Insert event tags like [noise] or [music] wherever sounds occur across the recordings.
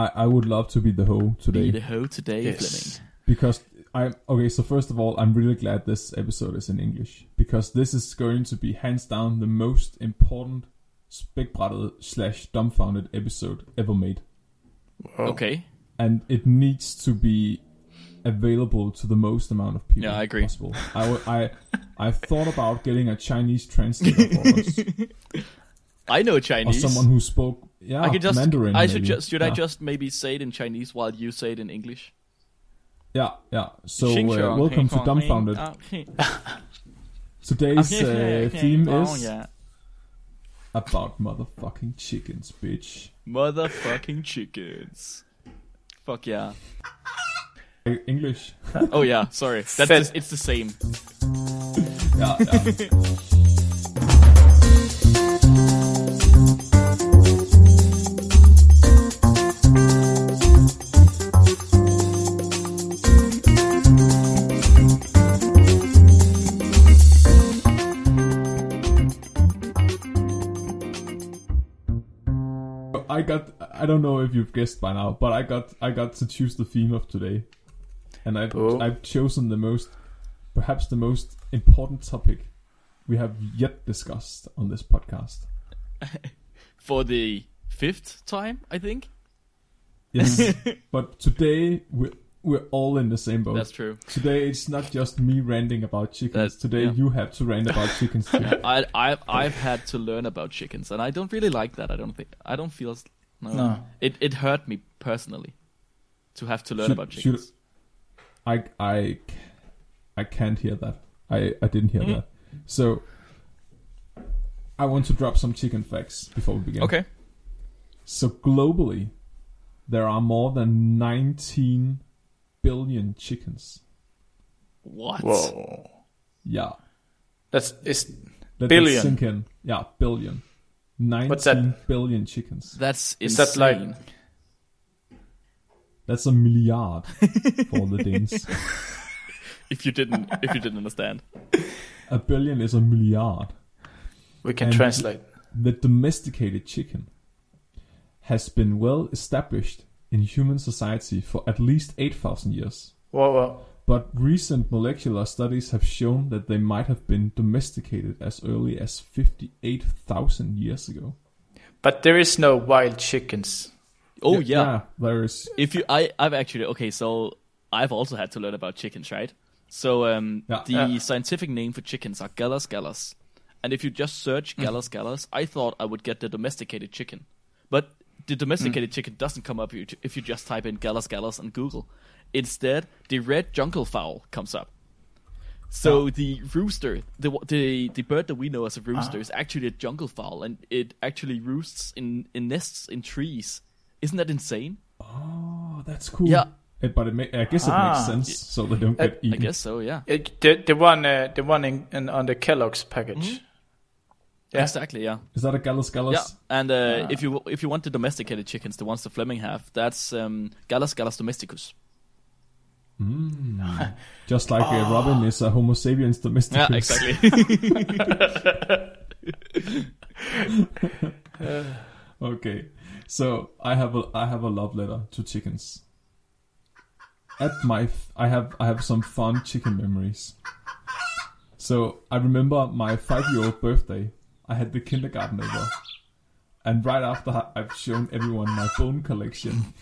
I, I would love to be the hoe today Be the hoe today, Yes. Flemming. because I okay. So first of all, I'm really glad this episode is in English because this is going to be hands down the most important spækbrættet slash dumbfounded episode ever made, Wow. Okay. and it needs to be available to the most amount of people Yeah, I agree. possible. I w- I I've thought about getting a Chinese translator for us [laughs] I know or Chinese. someone who spoke yeah I could just. Mandarin. I should maybe. just. Should yeah. I just maybe say it in Chinese while you say it in English? Yeah, yeah. So uh, welcome to Dumbfounded. heng- ah, heng- [laughs] Today's [laughs] uh, theme Oh, is about motherfucking chickens, bitch. Motherfucking chickens. Fuck yeah. English. Oh yeah, sorry. That's just, it's the same. yeah, yeah. [laughs] I got I don't know if you've guessed by now, but I got I got to choose the theme of today. And I've Oh. I've chosen the most perhaps the most important topic we have yet discussed on this podcast. [laughs] For the fifth time, I think. Yes. [laughs] but today we're we're all in the same boat. That's true. Today it's not just me ranting about chickens. That- today yeah. you have to rant about chickens too. [laughs] I, I, I've had to learn about chickens, and I don't really like that. I don't think. I don't feel. No. No. It it hurt me personally to have to learn Should- about should- chickens. I I I can't hear that. I I didn't hear Mhm. that. So I want to drop some chicken facts before we begin. Okay. So globally, there are more than 19 billion chickens. What? Whoa. Yeah, That's is let Billion. that sink in. Yeah, billion. 19 What's that? billion chickens. That's Is insane. that like- That's a milliard for the Danes. [laughs] if you didn't if you didn't understand. A billion is a milliard. we can And- translate. The domesticated chicken has been well established in human society for at least 8,000 years. Whoa, whoa. But recent molecular studies have shown that they might have been domesticated as early as 58,000 years ago. But there is no wild chickens. Oh yeah. there is. If you, I, I've actually okay. So I've also had to learn about chickens, right? So um, Yeah. the Yeah. scientific name for chickens are Gallus gallus, and if you just search Gallus gallus, I thought I would get the domesticated chicken, but the domesticated chicken doesn't come up if you- just type in Gallus gallus on Google. Instead, the red jungle fowl comes up. So the rooster, the the the bird that we know as a rooster, is actually a jungle fowl, and it actually roosts in in nests in trees. Isn't that insane? Oh, that's cool. Yeah. Eh, but it ma- I guess it Ah. makes sense so they don't Uh, get I guess so. Yeah. Uh, the the one uh, the one in, in on the Kellogg's package. Yeah. Exactly. Yeah. Is that a Gallus Gallus? Yeah. And uh, if you if you want the domesticated chickens, the ones the Flemming have, that's um, Gallus Gallus domesticus. Mm. [laughs] Just like uh, Robin is a Homo sapiens domesticus. Yeah, exactly. [laughs] [laughs] Okay, so I have a I have a love letter to chickens. At my f- I have I have some fun chicken memories. So I remember my five year old birthday. I had the kindergarten over, and right after I've shown everyone my bone collection,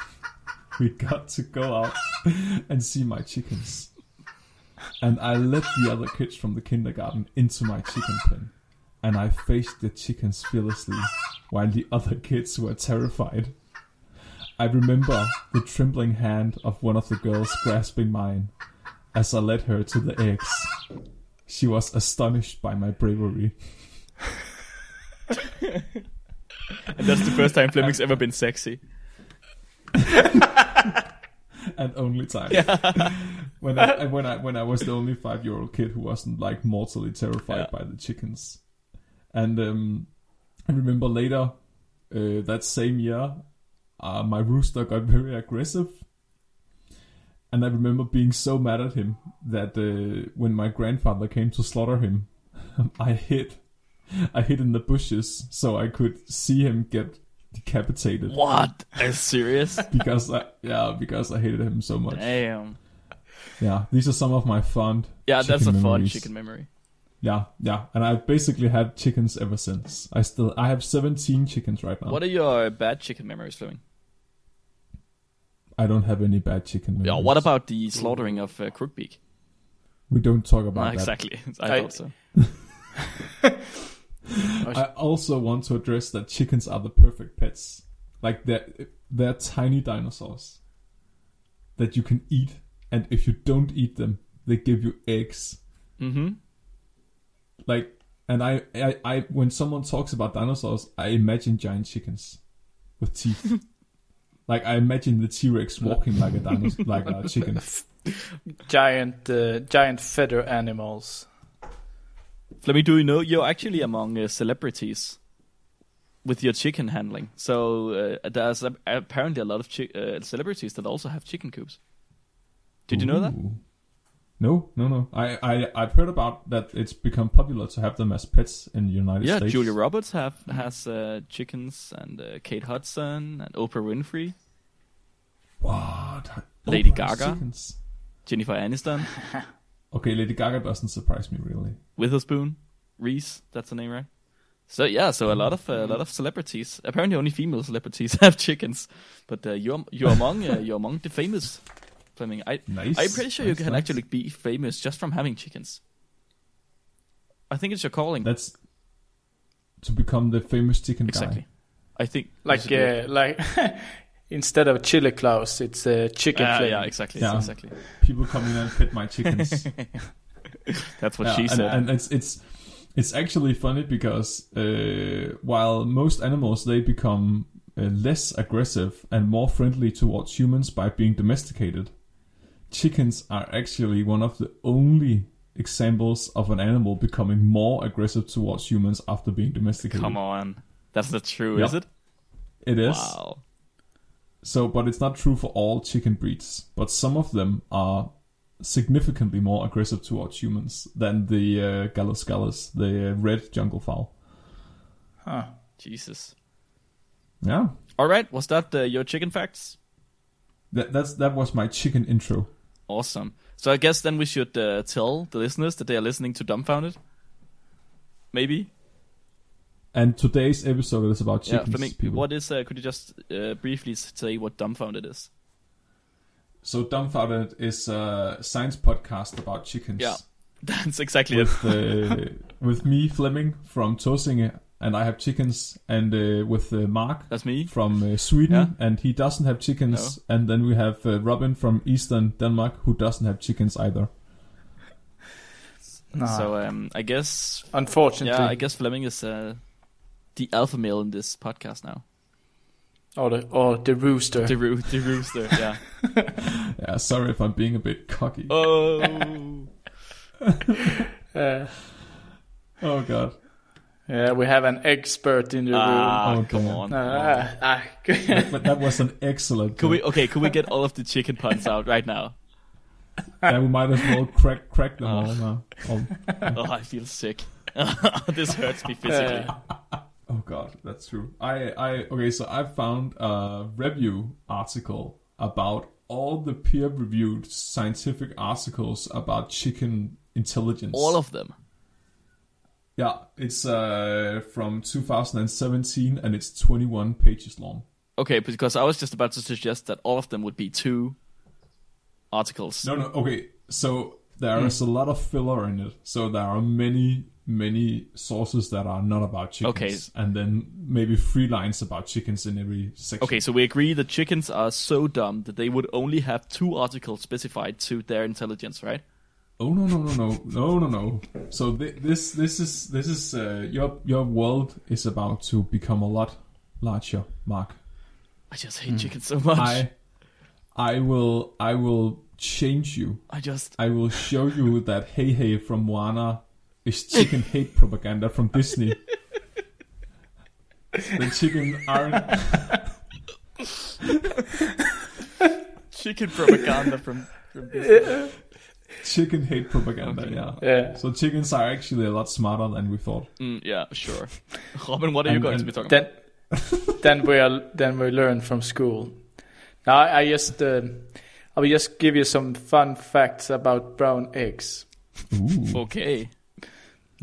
we got to go out and see my chickens. And I led the other kids from the kindergarten into my chicken pen and I faced the chickens fearlessly while the other kids were terrified. I remember the trembling hand of one of the girls grasping mine as I led her to the eggs. She was astonished by my bravery. [laughs] and that's the first time Flemming's ever been sexy. [laughs] and only time. Yeah. [laughs] when I when I when I was the only five year old kid who wasn't like mortally terrified Yeah. by the chickens. And um, I remember later uh, that same year, uh, my rooster got very aggressive. And I remember being so mad at him that uh, when my grandfather came to slaughter him, I hid. I hid in the bushes so I could see him get decapitated What? Are you serious? [laughs] because I, yeah, because I hated him so much. Damn. Yeah, these are some of my fond. Yeah, that's a chicken fun memories. chicken memory. Yeah, yeah, and I've basically had chickens ever since. I still I have 17 chickens right now. What are your bad chicken memories, Flemming? I don't have any bad chicken. Yeah, memories. what about the slaughtering of uh, Crookbeak? We don't talk about that. exactly. [laughs] I, I- thought so. [laughs] I also want to address that chickens are the perfect pets. Like they're they're tiny dinosaurs that you can eat, and if you don't eat them, they give you eggs. Mm-hmm. Like, and I, I, I when someone talks about dinosaurs, I imagine giant chickens with teeth. [laughs] like I imagine the T Rex walking like a dinosaur, like a chicken. [laughs] Giant, uh, giant feather animals. Flemming, do you know you're actually among uh, celebrities with your chicken handling? So uh, there's a- apparently a lot of chi- uh, celebrities that also have chicken coops. Did you know that? Ooh. No, no, no. I, I, I've heard about that. It's become popular to have them as pets in the United States. Yeah, States. Julia Roberts have has uh, chickens, and uh, Kate Hudson, and Oprah Winfrey, What? Lady Oprah Gaga? chickens? Jennifer Aniston, [laughs] Okay, Lady Gaga doesn't surprise me really. Witherspoon, Reese. That's the name, right? So yeah, so a lot of uh, a lot of celebrities. Apparently, only female celebrities [laughs] have chickens, but uh, you're you're among uh, you're among the famous. Flemming, I Nice. I'm pretty sure you can nice. actually be famous just from having chickens. I think it's your calling. That's to become the famous chicken exactly. guy. I think Like, should uh, like [laughs] instead of chili Klaus, it's a chicken Ah, flame. yeah, exactly, Yeah. exactly. People come in and pet my chickens. [laughs] That's what Yeah, she and, said. and it's it's it's actually funny because uh, while most animals they become uh, less aggressive and more friendly towards humans by being domesticated, chickens are actually one of the only examples of an animal becoming more aggressive towards humans after being domesticated. Come on, that's not true, Yep. is it? It is. Wow. So, but it's not true for all chicken breeds. But some of them are significantly more aggressive towards humans than the uh, Gallus gallus, the uh, red jungle fowl. Huh. Jesus. Yeah, All right, was that uh, your chicken facts? that that's that was my chicken intro. Awesome. So I guess then we should uh, tell the listeners that they are listening to Dumbfounded. Maybe. And today's episode is about Yeah. chickens. Flemming, people. what is? Uh, could you just uh, briefly say what Dumbfounded is? So dumbfounded is a science podcast about chickens. Yeah. [laughs] That's exactly it. With uh, [laughs] with me Flemming from Tåsinge, and I have chickens, and uh, with uh, Mark That's me. from uh, Sweden, Yeah. and he doesn't have chickens. And then we have uh, Robin from Eastern Denmark, who doesn't have chickens either. No. So um, I guess. Unfortunately. Yeah, I guess Flemming is uh, the alpha male in this podcast now. Or the, or the rooster. The, roo- the rooster. Yeah. [laughs] Yeah, sorry if I'm being a bit cocky. Oh. [laughs] Uh, Oh god. yeah, we have an expert in the ah, Oh, come on. room. Ah, ah. But that was an excellent. Could we? Okay, Can we get [laughs] all of the chicken puns out right now? Yeah, we might as well crack crack them Oh. all now. Oh, Oh, I feel sick. this hurts me physically. Oh god, that's true. I I okay, so I found a review article about all the peer-reviewed scientific articles about chicken intelligence. All of them. Yeah, it's uh, from 2017 and it's 21 pages long. Okay, because I was just about to suggest that all of them would be two articles. No, no, okay. So there is a lot of filler in it. So there are many, many sources that are not about chickens. Okay. And then maybe three lines about chickens in every section. Okay, so we agree that chickens are so dumb that they would only have two articles specified to their intelligence, right? Oh no no no no no no no. So th- this this is this is uh, your your world is about to become a lot larger, Mark. I just hate chickens so much. I I will I will change you. I just I will show you that Heihei from Moana is chicken [laughs] hate propaganda from Disney. the chicken aren't. chicken propaganda from from Disney. [laughs] Chicken hate propaganda, Okay. yeah. Yeah. So chickens are actually a lot smarter than we thought. Mm, yeah, sure. [laughs] Robin, what are you going to be talking about? Then, than we are than we learn from school. Now I, I just uh, I will just give you some fun facts about brown eggs. Ooh. Okay.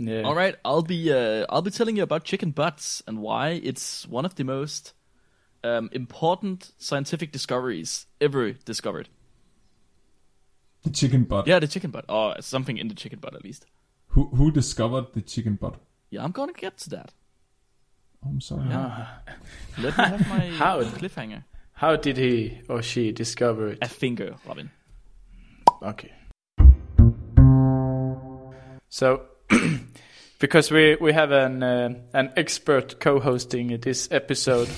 Yeah. All right, I'll be uh, I'll be telling you about chicken butts and why it's one of the most um, important scientific discoveries ever discovered. The chicken butt. Yeah, the chicken butt, Oh, something in the chicken butt at least. Who who discovered the chicken butt? Yeah, I'm gonna get to that. I'm sorry. Ah, Let me have my [laughs] How? cliffhanger. how did he or she discover it? A finger, Robin. Okay. So, [clears throat] because we we have an uh, an expert co-hosting this episode,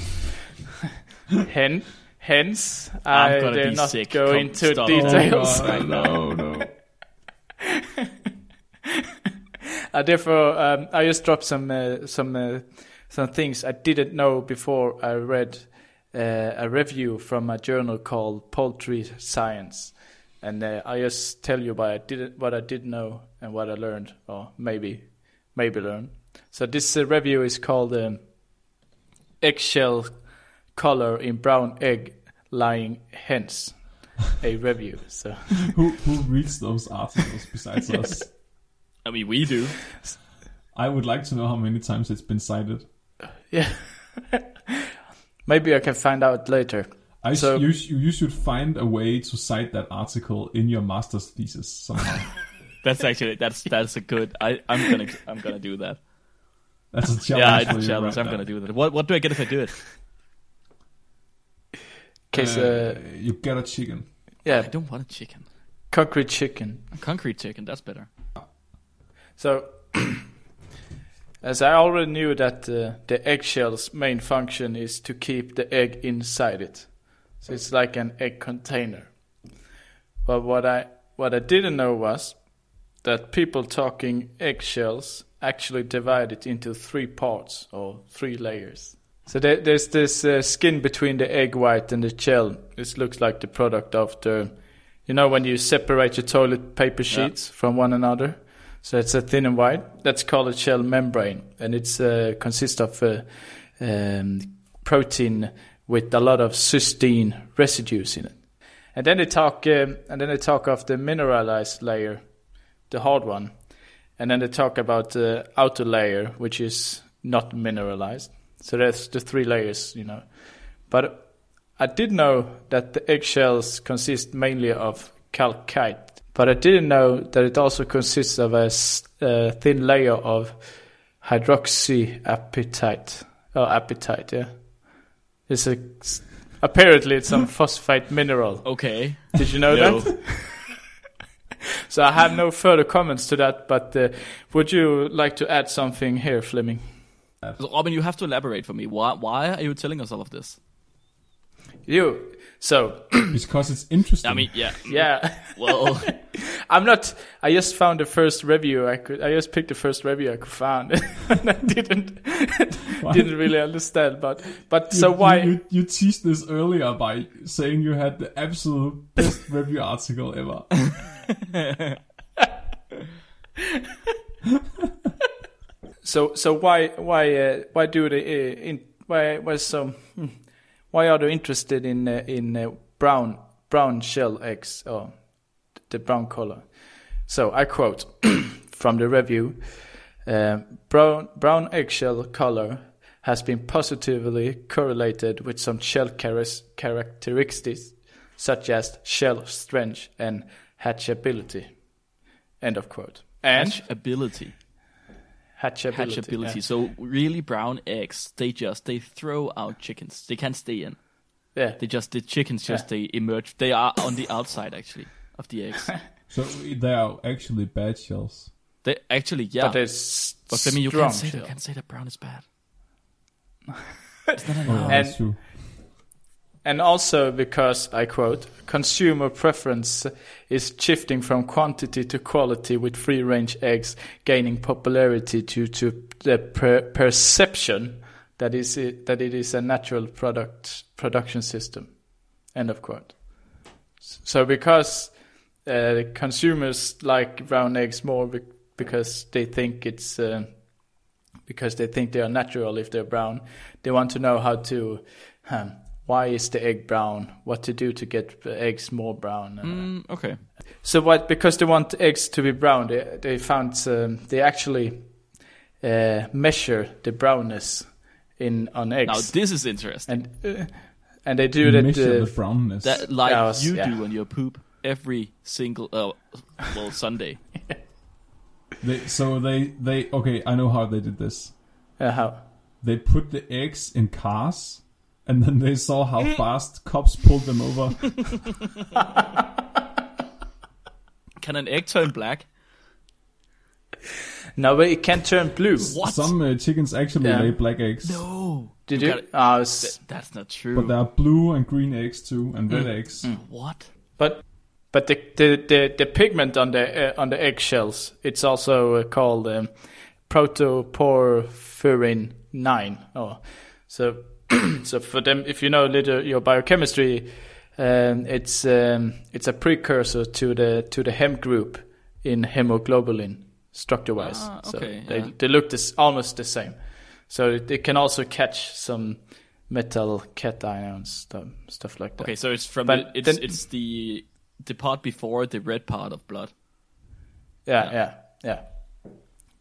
[laughs] hen, hence I'm I gonna dare be not sick. go Come, into stop. Oh, details. God, no, no. [laughs] Uh, therefore, um, I just dropped some uh, some uh, some things I didn't know before I read uh, a review from a journal called Poultry Science, and uh, I just tell you what I didn't what I did know and what I learned, or maybe maybe learn. So this uh, review is called um, "Eggshell Color in Brown Egg Lying Hens." A review. So [laughs] who who reads those articles besides [laughs] us? I mean, we do. I would like to know how many times it's been cited. [laughs] yeah, maybe I can find out later. I So- sh- you, sh- you should find a way to cite that article in your master's thesis somehow. [laughs] That's actually that's that's a good. I I'm gonna I'm gonna do that. That's a challenge. yeah, for it's a challenge. right I'm gonna do that. What what do I get if I do it? Case, Uh, uh, you get a chicken. yeah, I don't want a chicken. concrete chicken. A concrete chicken. That's better. So, [clears throat] as I already knew that uh, the eggshell's main function is to keep the egg inside it, so it's like an egg container. But what I what I didn't know was that people talking eggshells actually divide it into three parts or three layers. So there, there's this uh, skin between the egg white and the shell. This looks like the product of the, you know, when you separate your toilet paper sheets from one another. So it's a thin and white. That's called a shell membrane, and it's uh, consists of uh, um, protein with a lot of cysteine residues in it. And then they talk, um, and then they talk of the mineralized layer, the hard one, and then they talk about the outer layer, which is not mineralized. So that's the three layers, you know. But I did know that the eggshells consist mainly of calcite, but I didn't know that it also consists of a, uh, thin layer of hydroxyapatite. Oh, apatite, yeah. It's a apparently it's some [laughs] phosphate mineral. Okay. Did you know No. that? [laughs] So I have no further comments to that, but uh, would you like to add something here, Flemming? So, Robin, you have to elaborate for me. Why why are you telling us all of this? You. So, [clears throat] Because it's interesting. I mean, yeah. yeah. Well, [laughs] I'm not. I just found the first review I could. I just picked the first review I could find, [laughs] and I didn't [laughs] Why? didn't really understand. But but You- so why? You, you teased this earlier by saying you had the absolute best review article ever. So so why why uh, why do they uh, in why why some. hmm, why are they interested in uh, in uh, brown brown shell eggs or the brown color? So I quote [clears throat] from the review: uh, brown brown eggshell color has been positively correlated with some shell characteristics such as shell strength and hatchability. End of quote. And hatchability. Hatchability. Hatchability. yeah. So really brown eggs, they just they throw out chickens. They can't stay in. yeah. They just the chickens just they emerge. They are on the outside actually of the eggs. [laughs] So they are actually bad shells. They actually yeah. But it's But I mean, you can't say you can't say that brown is bad. [laughs] Oh, yeah, And- that's true. And also because I quote, consumer preference is shifting from quantity to quality with free range eggs gaining popularity due to the per- perception that is it, that it is a natural product production system. End of quote. So because uh, consumers like brown eggs more be- because they think it's uh, because they think they are natural if they're brown. They want to know how to, um, why is the egg brown? What to do to get the eggs more brown? uh, Mm, okay. So what? Because they want eggs to be brown, they they found um, they actually uh, measure the brownness in on eggs, Now this is interesting. and uh, and they do that. Measure Uh, the brownness. That like Yeah, was- you yeah. do on your poop every single uh, well [laughs] Sunday. They, so they they okay. I know how they did this. uh, how? They put the eggs in cars, and then they saw how fast cops pulled them over. [laughs] Can an egg turn black? No, but it can turn blue. What? Some uh, chickens actually Yeah. lay black eggs, No. Did You you? gotta- Ah, it's- Th- that's not true. but there are blue and green eggs too, and red eggs. what? But but the the the, the pigment on the uh, on the eggshells it's also uh, called um, protoporphyrin nine. Oh, so [clears throat] so for them, if you know a little your biochemistry, um, it's um, it's a precursor to the to the hem group in hemoglobin structure wise. Ah, so okay, they yeah. they look this almost the same. So it, can also catch some metal cations stuff stuff like that. Okay, so it's from But the, it's then- it's the the part before the red part of blood. Yeah, yeah, yeah.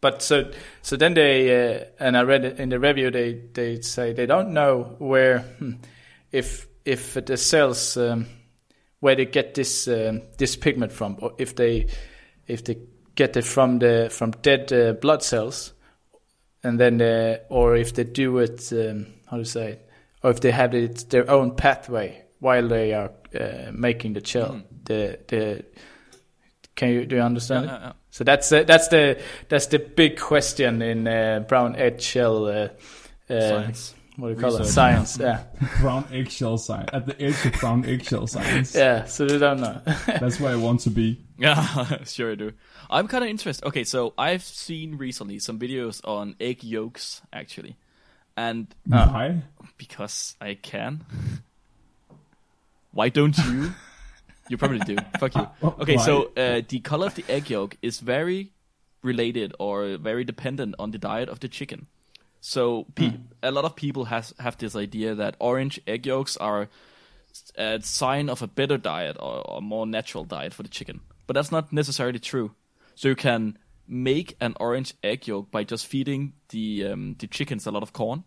But so so then they uh, and I read it in the review they they say they don't know where hmm, if if the cells um, where they get this um, this pigment from or if they if they get it from the from dead uh, blood cells and then uh, or if they do it um, how to say it or if they have it their own pathway while they are uh, making the shell the the can you do you understand Yeah, it? yeah, yeah. So that's uh, that's the that's the big question in uh, brown eggshell uh, uh, Science. What do you call it? Science. Yeah, [laughs] Brown eggshell science at the edge of brown eggshell science. yeah. So they don't know. [laughs] That's where I want to be. Yeah, [laughs] sure I do. I'm kind of interested. Okay, so I've seen recently some videos on egg yolks actually, and Why? because I can. Why don't you? You probably do. Fuck you. [laughs] Okay, so uh, the color of the egg yolk is very related or very dependent on the diet of the chicken. So pe- a lot of people has have this idea that orange egg yolks are a sign of a better diet or, a more natural diet for the chicken, but that's not necessarily true. So you can make an orange egg yolk by just feeding the um, the chickens a lot of corn.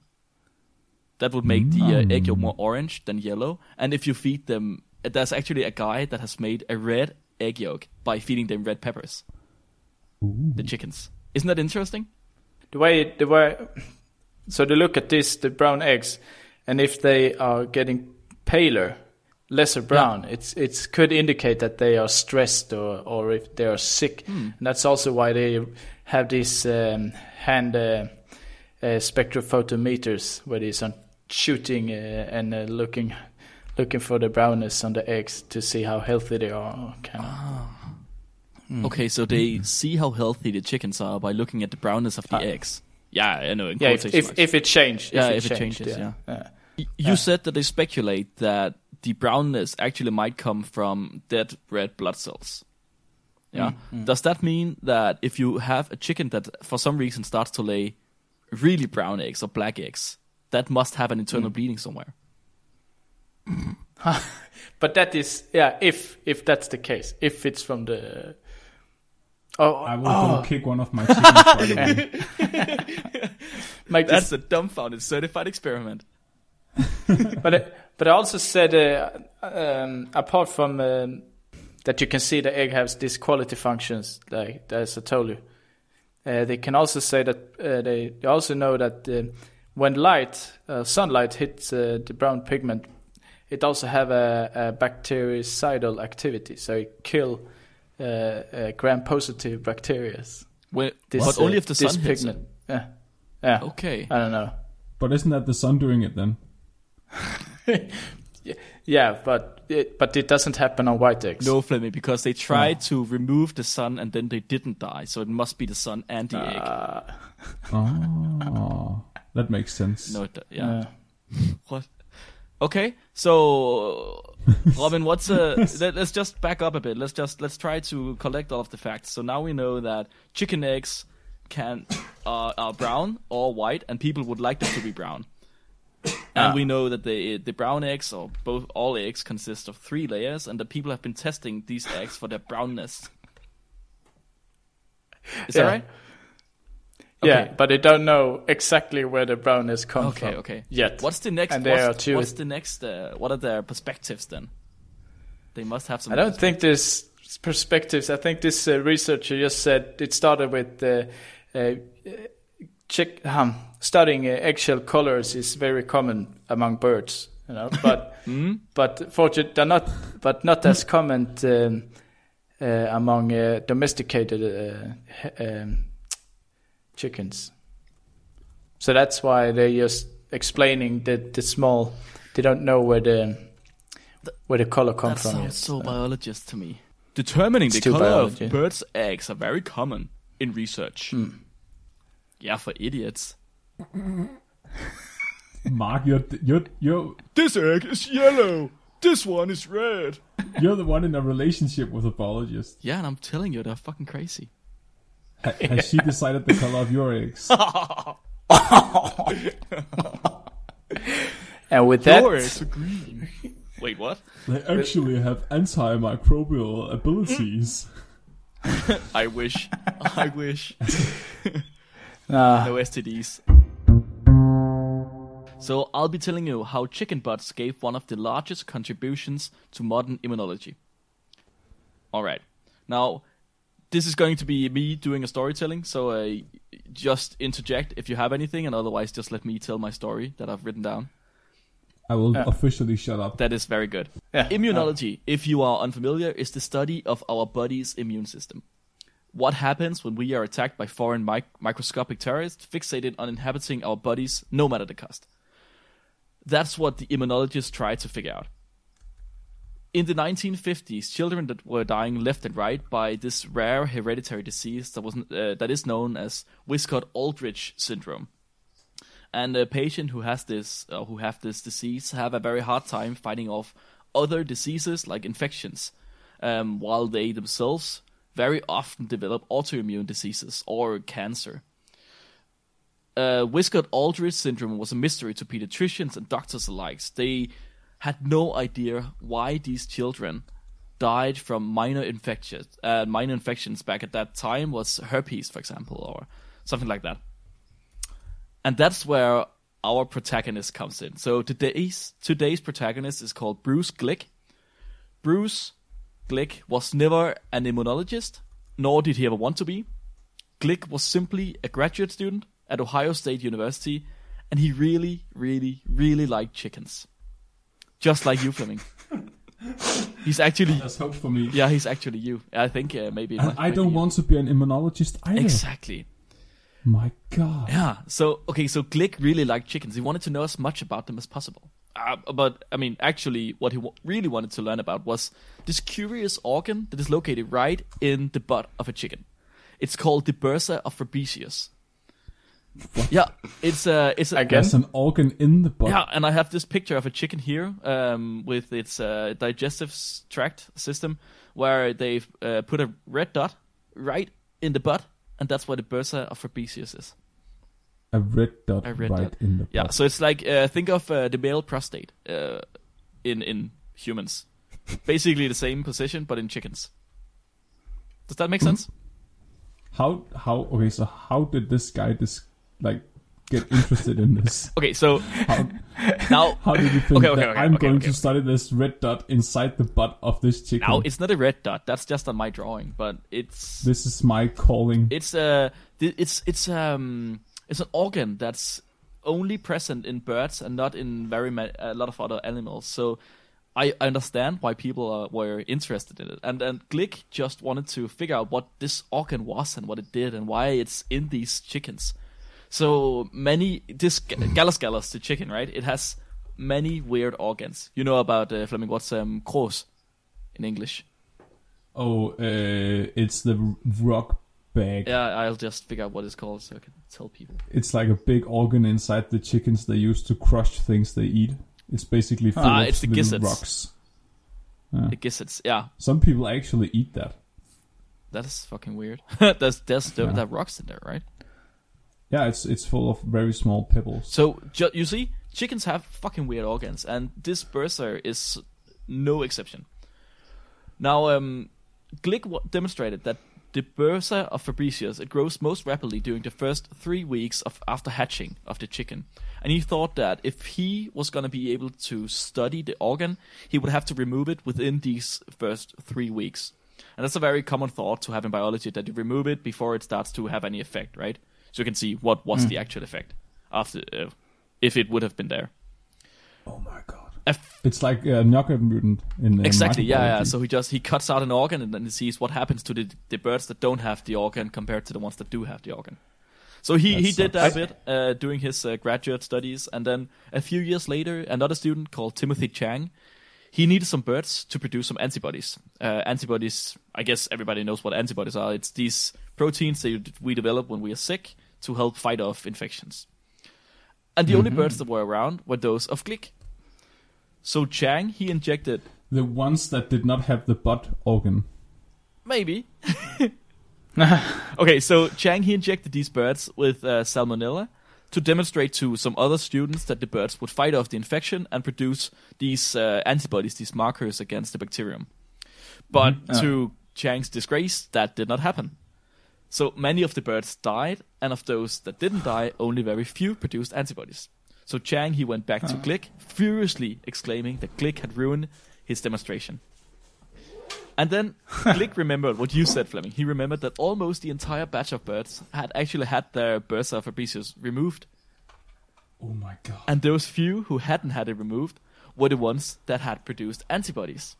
That would make the uh, egg yolk more orange than yellow. And if you feed them, there's actually a guy that has made a red egg yolk by feeding them red peppers. The chickens. Isn't that interesting? the way the way so they look at this the brown eggs and if they are getting paler lesser brown it's it's could indicate that they are stressed or or if they are sick and that's also why they have these um, hand uh, uh, spectrophotometers where they are shooting uh, and uh, looking looking for the brownness on the eggs to see how healthy they are kind of ah. hmm. Okay, so they hmm. see how healthy the chickens are by looking at the brownness of the ah. eggs. Yeah, I know. In yeah if, if, if it changed Yeah, if it, if it changed, changes, yeah. Y- You said that they speculate that the brownness actually might come from dead red blood cells. Hmm. Yeah. Does that mean that if you have a chicken that for some reason starts to lay really brown eggs or black eggs, that must have an internal bleeding somewhere? [laughs] But that is yeah. If if that's the case, if it's from the oh, I will oh go kick one of my chickens. by the way. That's this, a dumbfounded certified experiment. [laughs] but I- but I also said uh, um, apart from um, that you can see the egg has these quality functions like as I told you. Uh, they can also say that uh, they, they also know that uh, when light uh, sunlight hits uh, the brown pigment, it also have a, a bactericidal activity, so it kill uh, uh, gram-positive bacteria. Well, This, but uh, only if the sun hits it. pigment. Yeah, yeah. Okay. I don't know. But isn't that the sun doing it then? [laughs] Yeah, but it, but it doesn't happen on white eggs. No, Flemming, because they tried to remove the sun and then they didn't die, so it must be the sun and the egg. Uh, [laughs] Oh, that makes sense. No, it, yeah. uh, What? Okay, so [laughs] Robin, what's a? let, us just back up a bit. Let's just let's try to collect all of the facts. So now we know that chicken eggs can are, are brown or white, and people would like them to be brown. And we ah. know that the the brown eggs, or both all eggs, consist of three layers, and the people have been testing these eggs for their brownness. Is Yeah. that right? Yeah, but they don't know exactly where the brownness come Okay, from okay. yet. What's the next? And they are what's, two- what's the next? Uh, what are their perspectives then? They must have some. I don't think there's perspectives. I think this uh, researcher just said it started with uh, uh, chick, um, studying uh, eggshell colors is very common among birds, you know. But [laughs] Hmm? but fortunately, they're not, but not as common um, uh, among uh, domesticated uh, um, chickens. So that's why they're just explaining that the small. They don't know where the where the color comes from. That from. sounds yet, so biologist to me. Determining It's the color biology. of birds' eggs are very common in research. Hmm. Yeah, for idiots. [laughs] Mark, you're you're you're This egg is yellow. This one is red. you're the one in a relationship with a biologist. Yeah, and I'm telling you, they're fucking crazy. [laughs] Ha- has she decided the color of your eggs? [laughs] And with that, Your eggs are green. Wait, what? They actually have antimicrobial abilities. [laughs] I wish. I wish. uh, No STDs. So I'll be telling you how chicken butts gave one of the largest contributions to modern immunology. All right. Now, this is going to be me doing a storytelling, so uh, just interject if you have anything, and otherwise just let me tell my story that I've written down. I will Yeah. officially shut up. That is very good. yeah, Immunology, if you are unfamiliar, is the study of our body's immune system. What happens when we are attacked by foreign mic- microscopic terrorists fixated on inhabiting our bodies, no matter the cost? That's what the immunologists try to figure out. In the 1950s, children that were dying left and right by this rare hereditary disease that was uh, that is known as Wiskott-Aldrich syndrome and a patient who has this uh, who have this disease have a very hard time fighting off other diseases like infections, um, while they themselves very often develop autoimmune diseases or cancer. Uh, Wiskott-Aldrich syndrome was a mystery to pediatricians and doctors alike. They had no idea why these children died from minor infections. Uh, minor infections back at that time was herpes, for example, or something like that and that's where our protagonist comes in. So today's today's protagonist is called Bruce Glick. Bruce Glick was never an immunologist, nor did he ever want to be. Glick was simply a graduate student at Ohio State University, and he really, really, really liked chickens, just like you, Flemming. [laughs] he's actually, There's hope for me. yeah, he's actually you. I think uh, maybe. And I don't be you. want to be an immunologist either. exactly. My God. Yeah. So okay, so Glick really liked chickens. He wanted to know as much about them as possible. Uh, but I mean, actually, what he w- really wanted to learn about was this curious organ that is located right in the butt of a chicken. It's called the bursa of Fabricius. Yeah, it's a it's a, Again? There's an organ in the butt. yeah, and I have this picture of a chicken here um, with its uh, digestive tract system, where they've uh, put a red dot right in the butt, and that's where the bursa of Fabricius is. A red dot A red right dot. in the butt. Yeah, so it's like uh, think of uh, the male prostate uh, in in humans, basically the same position but in chickens. Does that make Hmm? sense? How how okay? So how did this guy this like get interested in this? [laughs] Okay, so How, now how did you think Okay, okay, that okay, I'm going to study this red dot inside the butt of this chicken? now it's not a red dot. That's just on my drawing, but it's this is my calling. it's a it's it's um it's an organ that's only present in birds and not in very ma- a lot of other animals. So I I understand why people uh, were interested in it, and and Glick just wanted to figure out what this organ was and what it did and why it's in these chickens. So many this Gallus gallus, the chicken, right? It has many weird organs. You know about uh, Flemming? What's um cross in English? oh, uh, it's the rock bag. Yeah, I'll just figure out what it's called so I can tell people. It's like a big organ inside the chickens they use to crush things they eat. It's basically full Ah, of it's the little gizzards. rocks. Yeah. Guess it's yeah. Some people actually eat that. That is fucking weird. [laughs] there's there's Yeah. there rocks in there, right? Yeah, it's it's full of very small pebbles. So ju- you see, chickens have fucking weird organs, and this bursa is no exception. Now, um, Glick w- demonstrated that the bursa of Fabricius it grows most rapidly during the first three weeks of after hatching of the chicken, and he thought that if he was going to be able to study the organ, he would have to remove it within these first three weeks. And that's a very common thought to have in biology that you remove it before it starts to have any effect, right? So you can see what was the actual effect after uh, if it would have been there. Oh my god! A f- It's like a knockout mutant in uh, exactly, yeah, yeah. microbiology. So he just he cuts out an organ and then he sees what happens to the the birds that don't have the organ compared to the ones that do have the organ. So he, That he did that a bit uh, doing his uh, graduate studies, and then a few years later, another student called Timothy Chang, he needed some birds to produce some antibodies. Uh, antibodies, I guess everybody knows what antibodies are. It's these proteins that we develop when we are sick to help fight off infections. And the only birds that were around were those of Glick. So Chang, he injected the ones that did not have the butt organ. Maybe. [laughs] [laughs] okay, so Chang he injected these birds with uh, salmonella to demonstrate to some other students that the birds would fight off the infection and produce these uh, antibodies, these markers against the bacterium. But to Chang's disgrace, that did not happen. So many of the birds died, and of those that didn't die, only very few produced antibodies. So Chang he went back to ah. Glick, furiously exclaiming that Glick had ruined his demonstration. And then [laughs] Glick remembered what you said, Flemming. He remembered that almost the entire batch of birds had actually had their bursa fabricius removed, Oh my god! and those few who hadn't had it removed were the ones that had produced antibodies.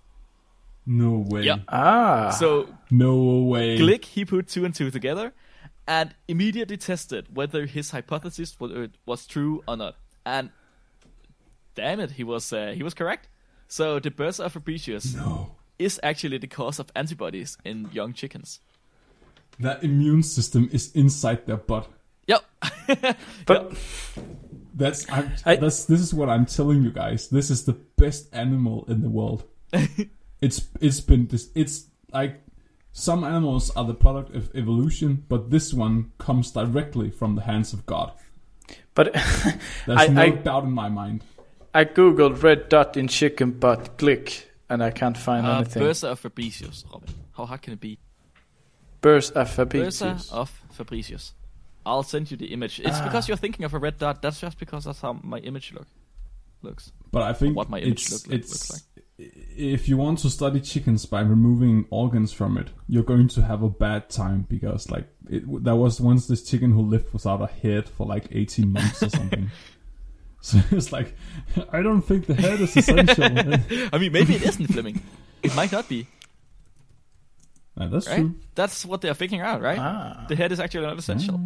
No way! Yeah. Ah. So No way! Glick he put two and two together, and immediately tested whether his hypothesis was, was true or not. And damn it, he was uh, he was correct. So the bursa fabricius No. is actually the cause of antibodies in young chickens. That immune system is inside their butt. Yep. [laughs] but That's I'm, I- that's this is what I'm telling you guys. This is the best animal in the world. [laughs] it's it's been this it's like some animals are the product of evolution, but this one comes directly from the hands of God. but [laughs] There's I- no I- doubt in my mind. I googled red dot in chicken butt click, and I can't find Uh, anything. Bursa of Fabricius, Robin. How hard can it be? Bursa Bursa fabricius. of Fabricius. I'll send you the image. It's because you're thinking of a red dot. That's just because that's how my image look looks. But I think What my image it's, look like- it's looks if you want to study chickens by removing organs from it, you're going to have a bad time because like it, there was once this chicken who lived without a head for like 18 months or something. [laughs] so it's like I don't think the head is essential. [laughs] I mean, maybe it isn't Flemming. It might not be, that's right? true. That's what they're figuring out, right? Ah. The head is actually not essential.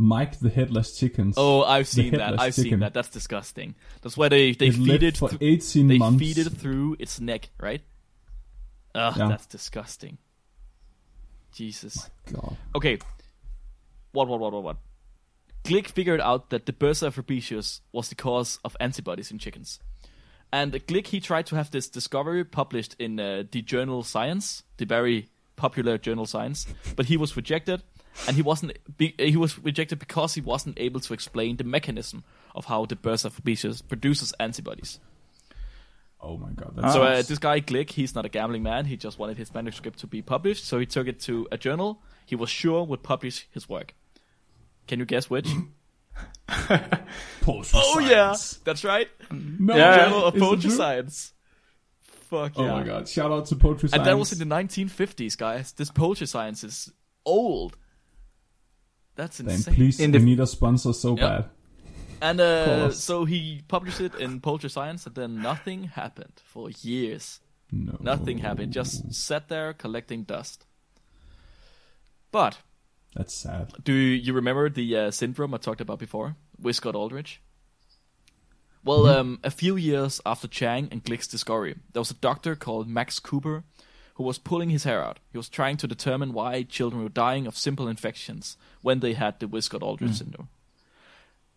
Mike the headless chickens. Oh, I've seen that. I've seen that. That's disgusting. That's why they they it feed it. for thr- 18 they months. feed it through its neck, right? Ugh, Yeah. that's disgusting. Jesus. God. Okay. What, what, what, what, what? Glick figured out that the Bursa of fabricius was the cause of antibodies in chickens. And Glick, he tried to have this discovery published in uh, the journal Science, the very popular journal Science, but he was rejected, and he wasn't. Be, he was rejected because he wasn't able to explain the mechanism of how the Bursa of fabricius produces antibodies. Oh my god. That's So uh, this guy Glick, he's not a gambling man. He just wanted his manuscript to be published, so he took it to a journal he was sure would publish his work. Can you guess which? [laughs] poultry oh yeah, that's right. No, Yeah. Journal of is it Science. Fuck yeah! Oh my god! Shout out to poultry science. And that was in the 1950s, guys. This poultry science is old. That's Then insane. please, In we need a sponsor so Yep. bad. And uh, so he published it in Poultry Science, and then nothing happened for years. No. Nothing happened. Just sat there collecting dust. But That's sad. Do you remember the uh, syndrome I talked about before Wiskott Aldrich? Well, um, a few years after Chang and Glick's discovery, there was a doctor called Max Cooper who was pulling his hair out. He was trying to determine why children were dying of simple infections when they had the Wiskott Aldrich syndrome.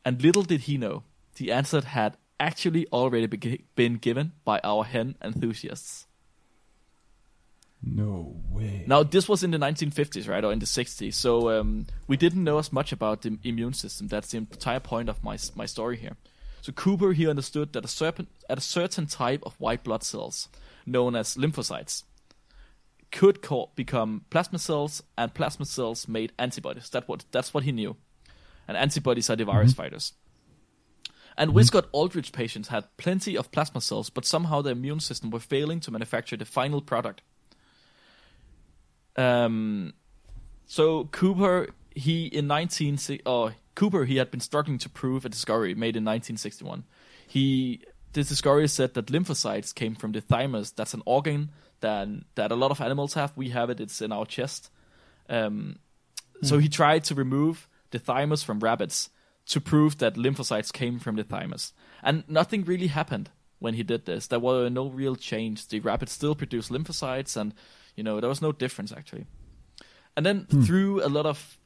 And little did he know, the answer had actually already be- been given by our hen enthusiasts. No way. Now, this was in the 1950s, right, or in the 60s. So um, we didn't know as much about the immune system. That's the entire point of my my story here. So Cooper he understood that a certain at a certain type of white blood cells, known as lymphocytes, could co- become plasma cells, and plasma cells made antibodies. That what that's what he knew, and antibodies are the virus fighters. And Wiskott Aldrich patients had plenty of plasma cells, but somehow their immune system were failing to manufacture the final product. Um, so Cooper, he in 19 oh, Cooper, he had been struggling to prove a discovery made in 1961. He this discovery said that lymphocytes came from the thymus. That's an organ that that a lot of animals have. We have it. It's in our chest. Um, So he tried to remove the thymus from rabbits to prove that lymphocytes came from the thymus, and nothing really happened when he did this. There were no real change. The rabbits still produced lymphocytes, and you know there was no difference actually. And then through a lot of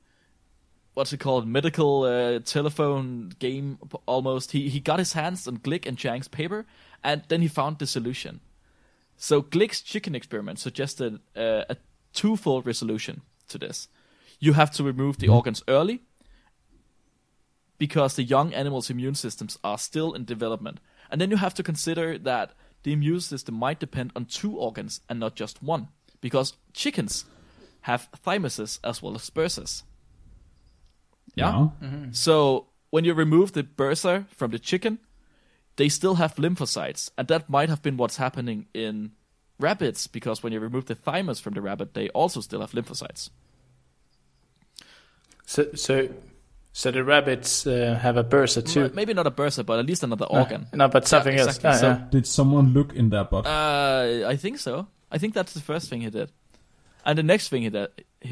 what's it called medical uh, telephone game almost he he got his hands on Glick and Chang's paper and then he found the solution. So Glick's chicken experiment suggested uh, a twofold resolution to this. You have to remove the organs early because the young animals' immune systems are still in development. And then you have to consider that the immune system might depend on two organs and not just one, because chickens have thymuses as well as bursas. Yeah. So when you remove the bursa from the chicken, they still have lymphocytes, and that might have been what's happening in rabbits because when you remove the thymus from the rabbit, they also still have lymphocytes. So, so, so the rabbits uh, have a bursa too. Maybe not a bursa, but at least another organ. No, but something Yeah, else. exactly. Ah, So- yeah. Did someone look in their butt? Uh, I think so. I think that's the first thing he did. And the next thing he did,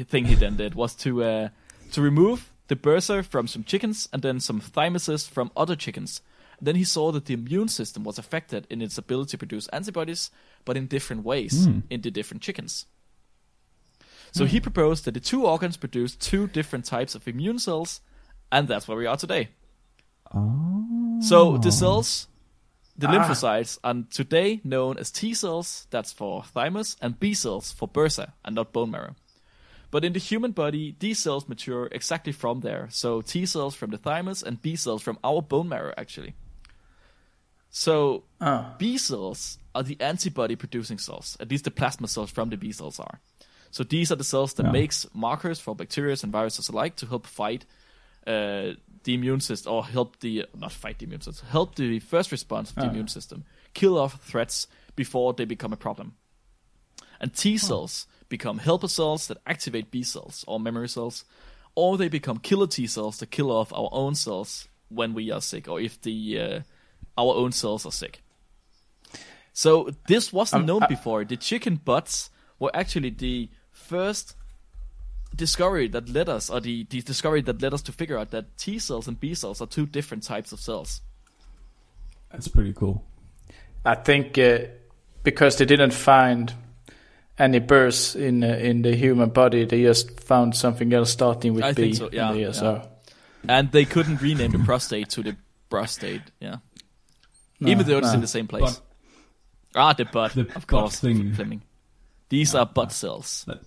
thing he then did was to uh, to remove the bursa from some chickens and then some thymuses from other chickens. Then he saw that the immune system was affected in its ability to produce antibodies, but in different ways in the different chickens. So he proposed that the two organs produce two different types of immune cells, and that's where we are today. oh. So the cells, the Ah. lymphocytes, are today known as T cells, that's for thymus, and B cells for bursa, and not bone marrow. But in the human body, these cells mature exactly from there. So T cells from the thymus and B cells from our bone marrow, actually. So Ah. B cells are the antibody producing cells. At least the plasma cells from the B cells are. So these are the cells that Yeah. makes markers for bacteria and viruses alike to help fight uh, the immune system, or help the not fight the immune system, help the first response of the Ah. immune system, kill off threats before they become a problem. And T cells become helper cells that activate B cells or memory cells, or they become killer T cells that kill off our own cells when we are sick, or if the uh, our own cells are sick. So this wasn't Um, known uh, before. The chicken butts were actually the first discovery that led us, or the, the discovery that led us to figure out that T cells and B cells are two different types of cells. That's pretty cool. I think uh, because they didn't find any bursas in uh, in the human body, they just found something else starting with I B. think so, in yeah, there, yeah. So And they couldn't rename the prostate to the prostate, yeah. No, Even though it's no. in the same place. But- ah, the butt, The of butt course, thing. Flemming. These are butt cells. That,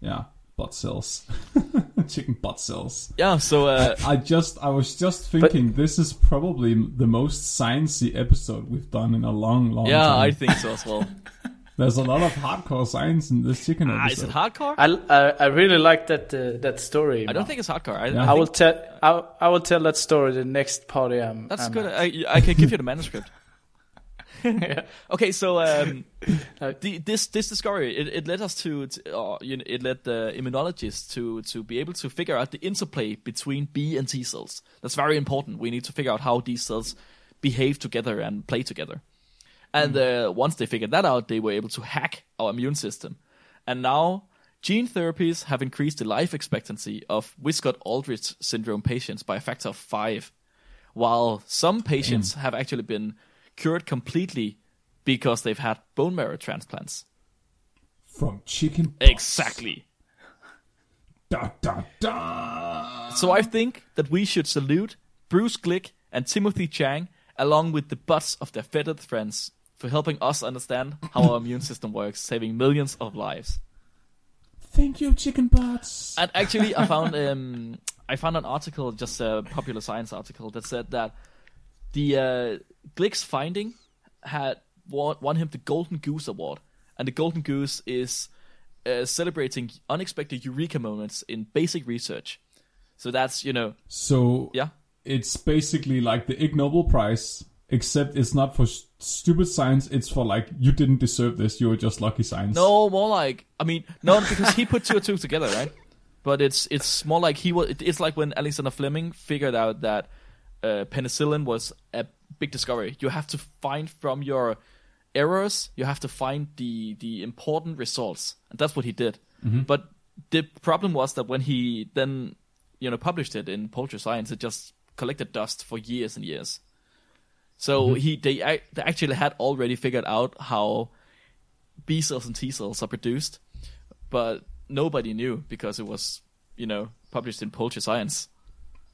yeah, butt cells, [laughs] chicken butt cells. Yeah, so uh, [laughs] I just, I was just thinking, this is probably the most sciencey episode we've done in a long, long yeah, time. I think so as well. [laughs] There's a lot of hardcore science in this chicken ah, is it hardcore? I, I, I really like that uh, that story. I don't think it's hardcore. I, Yeah. I I will tell I, I will tell that story the next party I'm. that's I'm good. at. I, I can give you the [laughs] manuscript. Yeah. Okay, so um, [laughs] the, this this discovery it, it led us to, to uh, you know, it led the immunologists to to be able to figure out the interplay between B and T cells. That's very important. We need to figure out how these cells behave together and play together. And uh, once they figured that out, they were able to hack our immune system. And now gene therapies have increased the life expectancy of Wiskott Aldrich syndrome patients by a factor of five, while some patients have actually been cured completely because they've had bone marrow transplants. From chicken butts. Exactly. [laughs] Da, da, da. So I think that we should salute Bruce Glick and Timothy Chang along with the butts of their feathered friends for helping us understand how our immune system works, saving millions of lives. Thank you, chicken butts. And actually, I found um, I found an article, just a popular science article, that said that the uh, Glick's finding had won, won him the Golden Goose Award, and the Golden Goose is uh, celebrating unexpected eureka moments in basic research. So that's you know, so yeah, it's basically like the Ig Nobel Prize, except it's not for stupid science. It's for like you didn't deserve this. You were just lucky science. no more like I mean no because he put two or two [laughs] together, right? But it's it's more like he was. It's like when Alexander Fleming figured out that uh, penicillin was a big discovery. You have to find from your errors. You have to find the the important results, and that's what he did. But the problem was that when he then you know published it in Poultry Science, it just collected dust for years and years. So he they, they actually had already figured out how B cells and T cells are produced, but nobody knew because it was you know published in Poultry Science.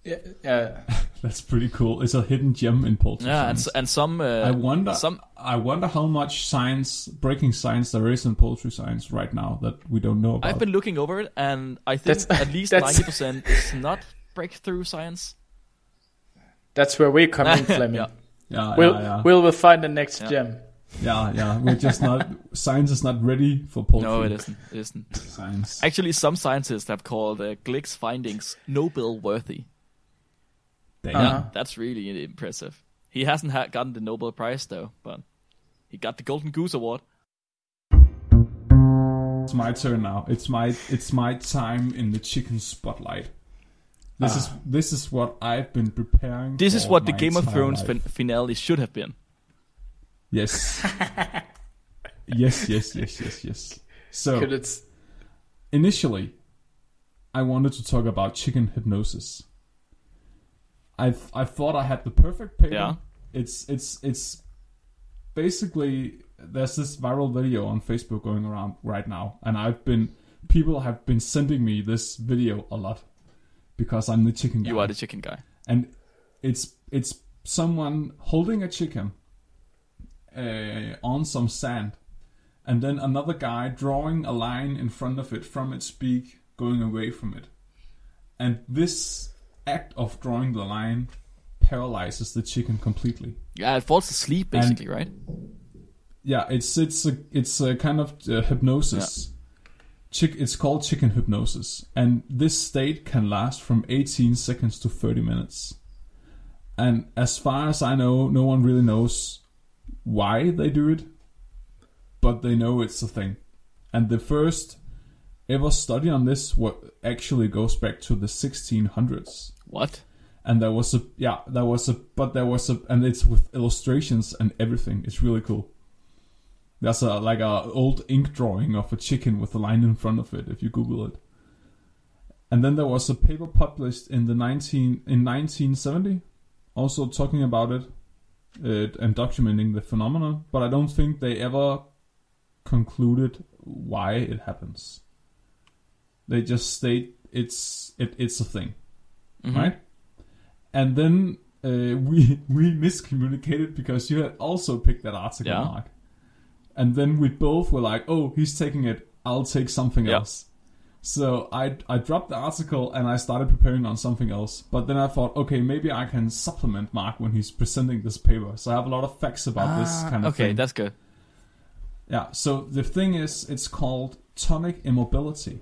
Yeah, yeah. [laughs] That's pretty cool. It's a hidden gem in poultry Yeah, and science. s- and some uh, I wonder. some I wonder how much science, breaking science, there is in poultry science right now that we don't know about. I've been looking over it, and I think That's- at least ninety percent is not breakthrough science. That's where we come in, [laughs] Flemming. Yeah. Yeah, We'll, yeah, yeah. we'll we'll find the next Yeah. gem. yeah, yeah. We're just not. [laughs] science is not ready for poultry. No, it isn't. It isn't. Science. Actually, some scientists have called uh, Glick's findings Nobel worthy. Damn. Uh-huh. Yeah, that's really impressive. He hasn't ha- gotten the Nobel Prize though, but he got the Golden Goose Award. It's my turn now. It's my it's my time in the chicken spotlight. This is ah. this is what I've been preparing. This is for what the Game of Thrones fin- finale should have been. Yes. [laughs] yes, yes, yes, yes, yes. So it's initially, I wanted to talk about chicken hypnosis. I I thought I had the perfect paper. Yeah. It's it's it's basically there's this viral video on Facebook going around right now, and I've been people have been sending me this video a lot because I'm the chicken guy. You are the chicken guy. and it's it's someone holding a chicken uh, on some sand, and then another guy drawing a line in front of it from its beak, going away from it, and this act of drawing the line paralyzes the chicken completely. Yeah, it falls asleep basically, right? Yeah, it's it's a it's a kind of uh, hypnosis. Chick, it's called chicken hypnosis, and this state can last from 18 seconds to 30 minutes. And as far as I know, no one really knows why they do it, but they know it's a thing. And the first ever study on this what actually goes back to the 1600s What? and there was a yeah there was a but there was a and it's with illustrations and everything it's really cool there's a like a old ink drawing of a chicken with a line in front of it if you google it and then there was a paper published in the 19 in 1970 also talking about it uh, and documenting the phenomenon but i don't think they ever concluded why it happens they just state it's it, it's a thing Mhm. right? And then uh, [laughs] we we miscommunicated because you had also picked that article, Yeah. Mark. And then we both were like, "Oh, he's taking it. I'll take something Yeah. else." So I I dropped the article and I started preparing on something else. But then I thought, okay, maybe I can supplement Mark when he's presenting this paper. So I have a lot of facts about this kind of Ah, okay, thing. that's good. Yeah, so the thing is, it's called tonic immobility.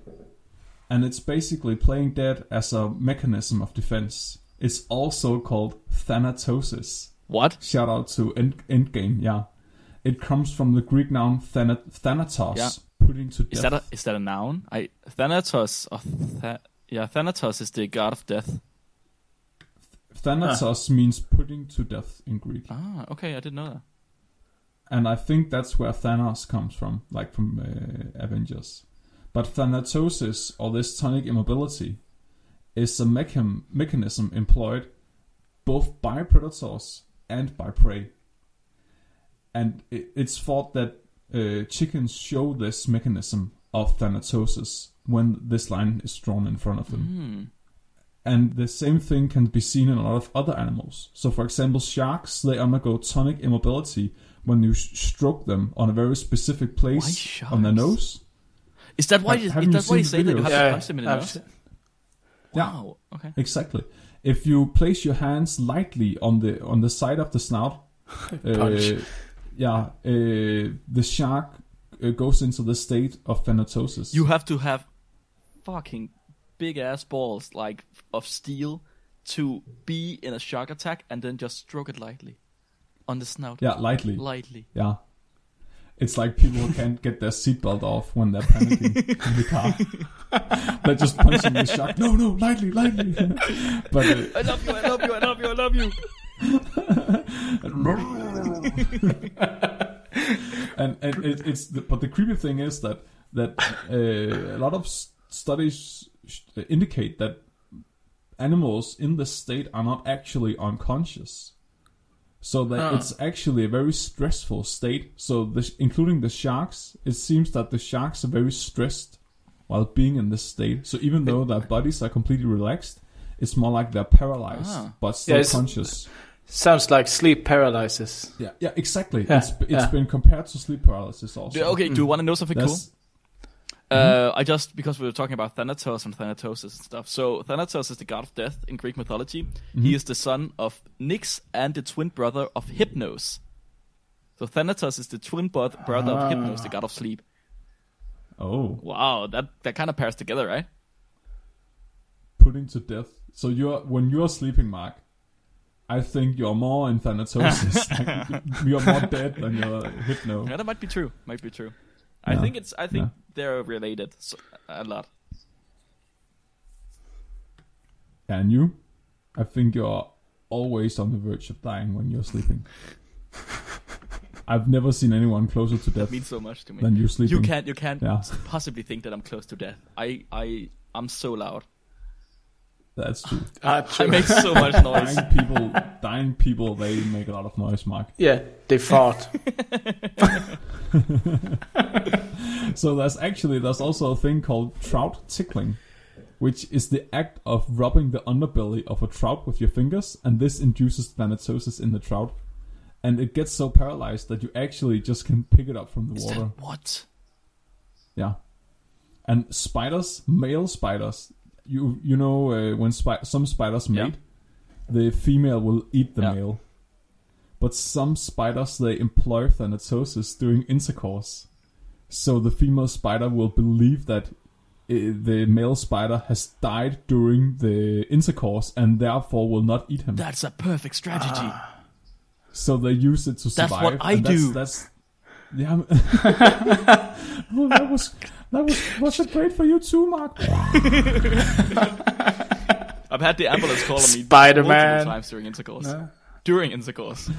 And it's basically playing dead as a mechanism of defense. It's also called thanatosis. What? Shout out to End- Endgame, yeah. It comes from the Greek noun thana- thanatos, Yeah. putting to death. Is that a is that a noun? I Thanatos or th- yeah, Thanatos is the god of death. thanatos means putting to death in Greek. Ah, okay, I didn't know that. And I think that's where Thanos comes from, like from uh, Avengers. But thanatosis, or this tonic immobility, is a mechan- mechanism employed both by predators and by prey. And it's thought that uh, chickens show this mechanism of thanatosis when this line is drawn in front of them. Hmm. And the same thing can be seen in a lot of other animals. So, for example, sharks they undergo tonic immobility when you sh- stroke them on a very specific place on their nose. Is that why? Have- you, have is you that why you seen say that you videos? have to punch them in the nose? se- Yeah. Wow. Okay. Exactly. If you place your hands lightly on the on the side of the snout, [laughs] uh, yeah, uh, the shark uh, goes into the state of thanatosis. You have to have fucking big ass balls like of steel to be in a shark attack and then just stroke it lightly on the snout. yeah, lightly. Lightly. Yeah. It's like people can't get their seatbelt off when they're panicking [laughs] in the car. they're just punching the shark. No, no, lightly, lightly. [laughs] but uh, I love you. I love you. I love you. I love you. [laughs] and and it, it's the, but the creepy thing is that that uh, a lot of studies indicate that animals in this state are not actually unconscious. So that Huh. it's actually a very stressful state. So this, including the sharks, it seems that the sharks are very stressed while being in this state. So even though their bodies are completely relaxed, it's more like they're paralyzed Ah. but still Yeah, conscious. Sounds like sleep paralysis. Yeah, yeah, exactly. Yeah, it's it's yeah. been compared to sleep paralysis also. Yeah, okay, do you mm. want to know something cool? That's- Uh, mm-hmm. I just because we were talking about Thanatos and Thanatosis and stuff. So Thanatos is the god of death in Greek mythology. He mm-hmm. is the son of Nyx and the twin brother of Hypnos. So Thanatos is the twin bro- brother of Hypnos, the god of sleep. Oh, Wow, that that kind of pairs together, right? putting to death. So you're when you're sleeping, Mark. I think you're more in Thanatosis. [laughs] like, you're more dead than you're hypno. Yeah, that might be true. Might be true. I think it's. I think Yeah. they're related so, a lot. And you, I think you're always on the verge of dying when you're sleeping. [laughs] I've never seen anyone closer to death That means so much to me. than you sleeping. You can't. You can't Yeah. possibly think that I'm close to death. I. I. I'm so loud. That's true. [laughs] Ah, I true. make so [laughs] much noise. dying people, dying people, they make a lot of noise, Mark. yeah, they fart. [laughs] So there's actually there's also a thing called trout tickling, which is the act of rubbing the underbelly of a trout with your fingers, and this induces thanatosis in the trout, and it gets so paralyzed that you actually just can pick it up from the Is water. that what? Yeah, and spiders, male spiders, you you know uh, when spi- some spiders Yeah. mate, the female will eat the Yeah. male, but some spiders they employ thanatosis during intercourse, so the female spider will believe that uh, the male spider has died during the intercourse and therefore will not eat him. That's a perfect strategy. so they use it to survive. That's survive. what I and that's, do. That's yeah. [laughs] oh, that was that was was it great for you too, Mark? [laughs] I've had the ambulance calling me Spider-Man. multiple times during intercourse. No. During intercourse.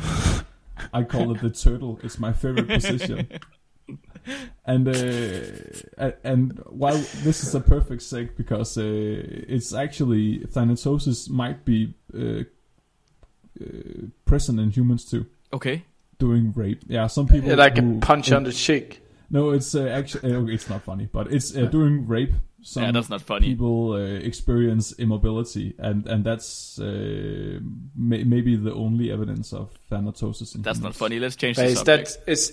I call it the turtle. It's my favorite position. And uh, and while this is a perfect seg because uh, it's actually thanatosis might be uh, uh, present in humans too Okay. Doing rape. Yeah, some people Yeah, like who- a punch who- on the cheek. No, it's uh, actually uh, it's not funny, but it's uh, during rape. Some yeah, that's not funny. people uh, experience immobility, and and that's uh, may- maybe the only evidence of thanatosis. In That's not funny. Let's change But the is subject. that is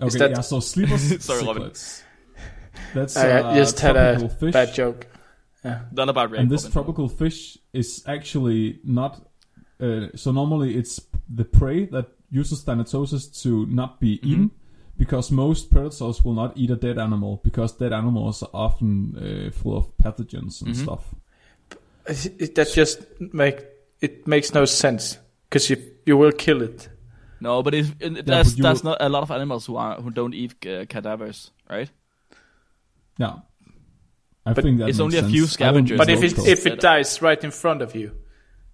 Okay, that- yeah. So sleepers [laughs] Sorry, Robin. That's I uh, just had a fish, bad joke. Yeah. Not about rape. and this Robin. tropical fish is actually not. Uh, so normally it's the prey that uses thanatosis to not be Mm-hmm. eaten, because most predators will not eat a dead animal because dead animals are often uh, full of pathogens and Mhm. stuff. It- it- that just make it makes no sense because you you will kill it. No, but if, and there's but there's will- not a lot of animals who are who don't eat uh, cadavers, right? Yeah. I But think that it's makes only a few scavengers But if it because if it dies right in front of you,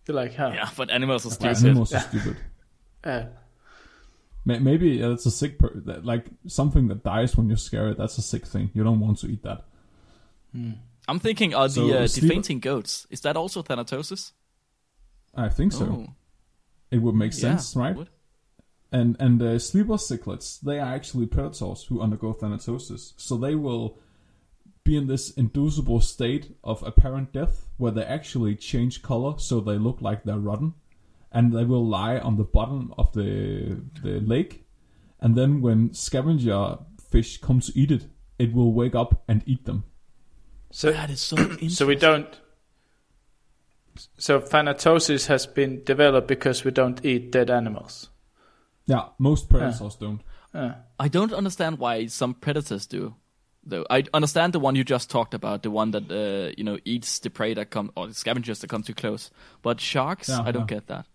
you're like, huh? Yeah, but animals are stupid. animals are stupid. [laughs] Uh, May- Maybe uh, it's a sick per- that, like something that dies when you're scared. That's a sick thing. You don't want to eat that. I'm thinking are So, the uh, sleep- fainting goats. Is that also thanatosis? I think so. Oh, It would make yeah, sense, right? would. And and uh, sleeper cichlids, they are actually predators who undergo thanatosis. So they will be in this inducible state of apparent death, where they actually change color, so they look like they're rotten, and they will lie on the bottom of the the lake, and then when scavenger fish come to eat it, it will wake up and eat them. So That is so interesting. [clears throat] so we don't. So thanatosis has been developed because we don't eat dead animals. Yeah, most predators don't. Uh, I don't understand why some predators do. Though I understand the one you just talked about, the one that uh, you know eats the prey that come or the scavengers that come too close. But sharks, Yeah, I don't yeah. get that.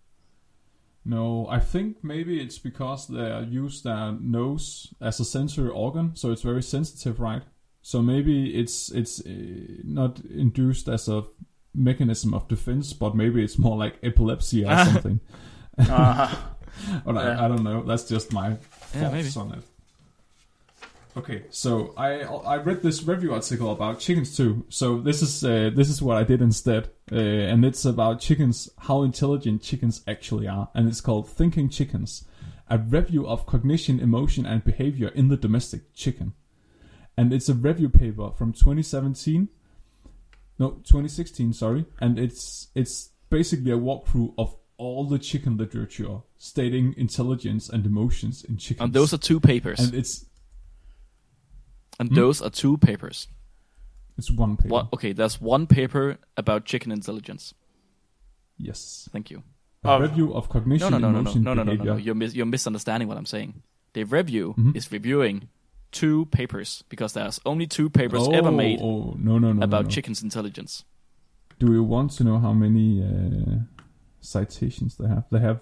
No, I think maybe it's because they use their nose as a sensory organ, so it's very sensitive, right? So maybe it's it's uh, not induced as a mechanism of defense, but maybe it's more like epilepsy or [laughs] something. uh, [laughs] Or I, Yeah. I don't know. That's just my Yeah, thoughts on it. Okay, so I I read this review article about chickens too. So this is uh, this is what I did instead, uh, and it's about chickens, how intelligent chickens actually are, and it's called "Thinking Chickens: A Review of Cognition, Emotion, and Behavior in the Domestic Chicken," and it's a review paper from 2017. No, 2016. Sorry, and it's it's basically a walkthrough of all the chicken literature stating intelligence and emotions in chickens. And those are two papers. and And, Hmm? those are two papers. it's one paper. What? Okay, there's one paper about chicken intelligence. Yes. Thank you. A Oh. review of cognition, no, no, no, no, emotion, no, no, no, no, no. You're mis- you're misunderstanding what I'm saying. The review Mhm. is reviewing two papers because there's only two papers oh, ever made Oh, no, no, no. about chicken's intelligence. Do you want to know how many uh, citations they have? They have.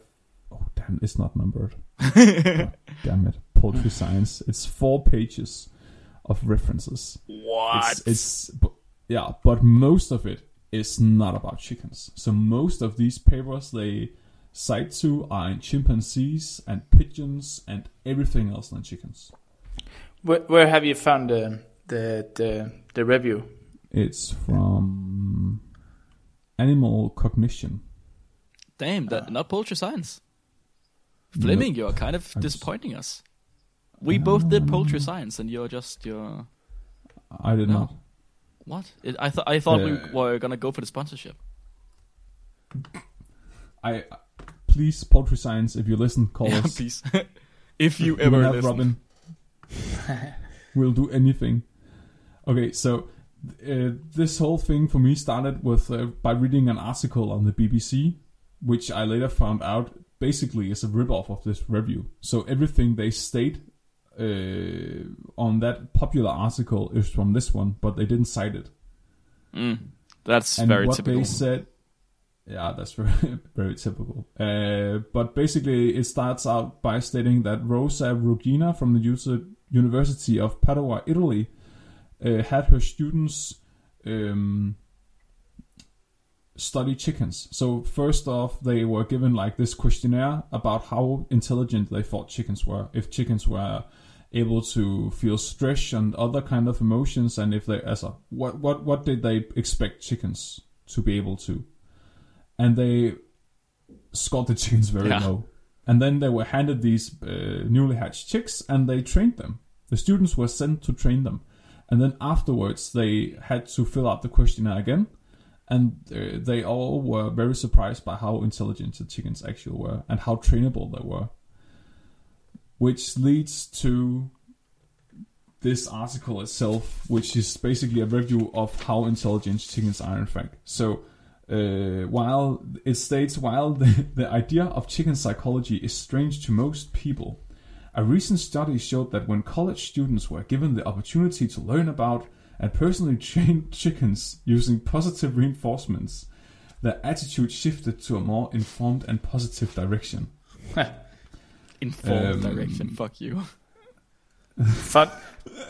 Oh, damn, it's not numbered. [laughs] Damn it. Poultry science. It's four pages of references. What? It's, it's bu- yeah, but most of it is not about chickens. So most of these papers they cite to are in chimpanzees and pigeons and everything else than chickens. where, where have you found the the the, the review? It's from Animal Cognition. Damn, that ah. not poultry science. Flemming, you're kind of I'm s- disappointing us. We both did poultry science, and you're just you're I did No. not. what? It, I thought I thought we were gonna go for the sponsorship. I please poultry science if you listen, call Yeah, us. [laughs] please. [laughs] if you We ever will have listen. Robin. [laughs] we'll do anything. Okay, so uh, this whole thing for me started with uh, by reading an article on the BBC, which I later found out basically is a ripoff of this review. So everything they state uh, on that popular article is from this one, but they didn't cite it. Mm, that's and very what typical. they said yeah that's [laughs] very very typical uh, but basically it starts out by stating that Rosa Rugani from the university of padua italy uh, had her students um, study chickens so first off they were given like this questionnaire about how intelligent they thought chickens were if chickens were able to feel stress and other kind of emotions and if they as a what what what did they expect chickens to be able to? And they scored the chickens very Yeah. low. And then they were handed these uh, newly hatched chicks and they trained them. The students were sent to train them. And then afterwards they had to fill out the questionnaire again. And uh, they all were very surprised by how intelligent the chickens actually were and how trainable they were which leads to this article itself, which is basically a review of how intelligent chickens are in fact. So, uh, while it states while the, the idea of chicken psychology is strange to most people, a recent study showed that when college students were given the opportunity to learn about and personally train [laughs] chickens using positive reinforcements, their attitude shifted to a more informed and positive direction. [laughs] Informed Um, direction. Fuck you. [laughs] Fund,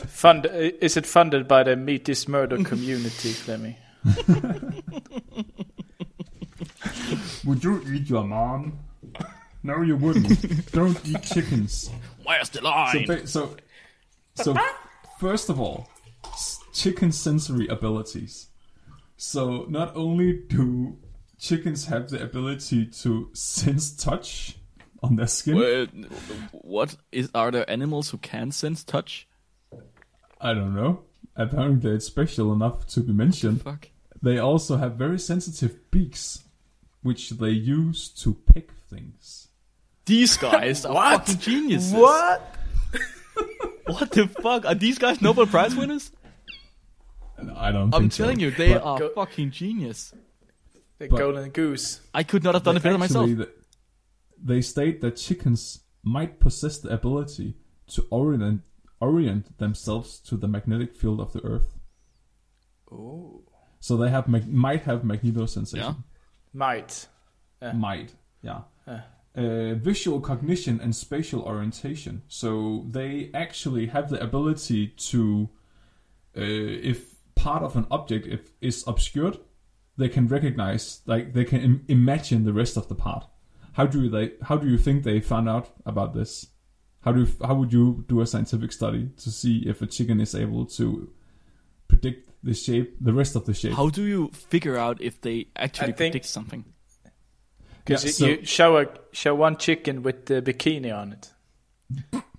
fund, is it funded by the Meet This Murder community, Flemmy? [laughs] Would you eat your mom? No, you wouldn't. Don't eat chickens. Where's the So, line? ba- so, so first of all, chicken sensory abilities. So not only do chickens have the ability to sense touch on their skin, Wait, what is? Are there animals who can sense touch? I don't know. Apparently, it's special enough to be mentioned. Fuck. They also have very sensitive beaks, which they use to pick things. These guys are [laughs] What? fucking geniuses. What? [laughs] What the fuck? Are these guys Nobel Prize winners? I don't. I'm think so. telling you, they But- are Go- fucking genius. The But- golden goose. I could not have done it better myself. Actually, th- They state that chickens might possess the ability to orient orient themselves to the magnetic field of the Earth. Oh. So they have mag- might have magnetosensation. Yeah. Might. Yeah. Might, yeah. Yeah. Uh, visual cognition and spatial orientation. So they actually have the ability to, uh, if part of an object if, is obscured, they can recognize, like they can Im- imagine the rest of the part. How do they? How do you think they found out about this? How do you, how would you do a scientific study to see if a chicken is able to predict the shape, the rest of the shape? How do you figure out if they actually I think- predict something? Because Yeah, you, so- you show a show one chicken with the bikini on it.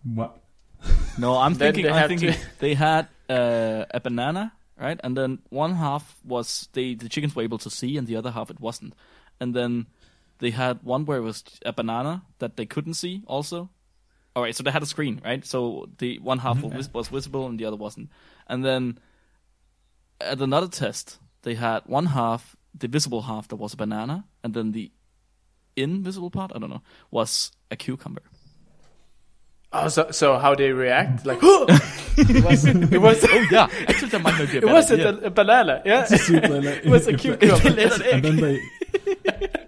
what? [laughs] No, I'm thinking. they I'm thinking to- they had uh, a banana, right? And then one half was they the chickens were able to see, and the other half it wasn't. And then they had one where it was a banana that they couldn't see. Also, all right. So they had a screen, right? So the one half Mm-hmm. was, was visible and the other wasn't. And then at another test, they had one half, the visible half that was a banana, and then the invisible part, I don't know, was a cucumber. Oh, so so how they react? Like, [laughs] [gasps] it was it was Oh yeah, actually that might not be a [laughs] it wasn't idea. a, a banana. Yeah, See if they let- it was a [laughs] cucumber. and then they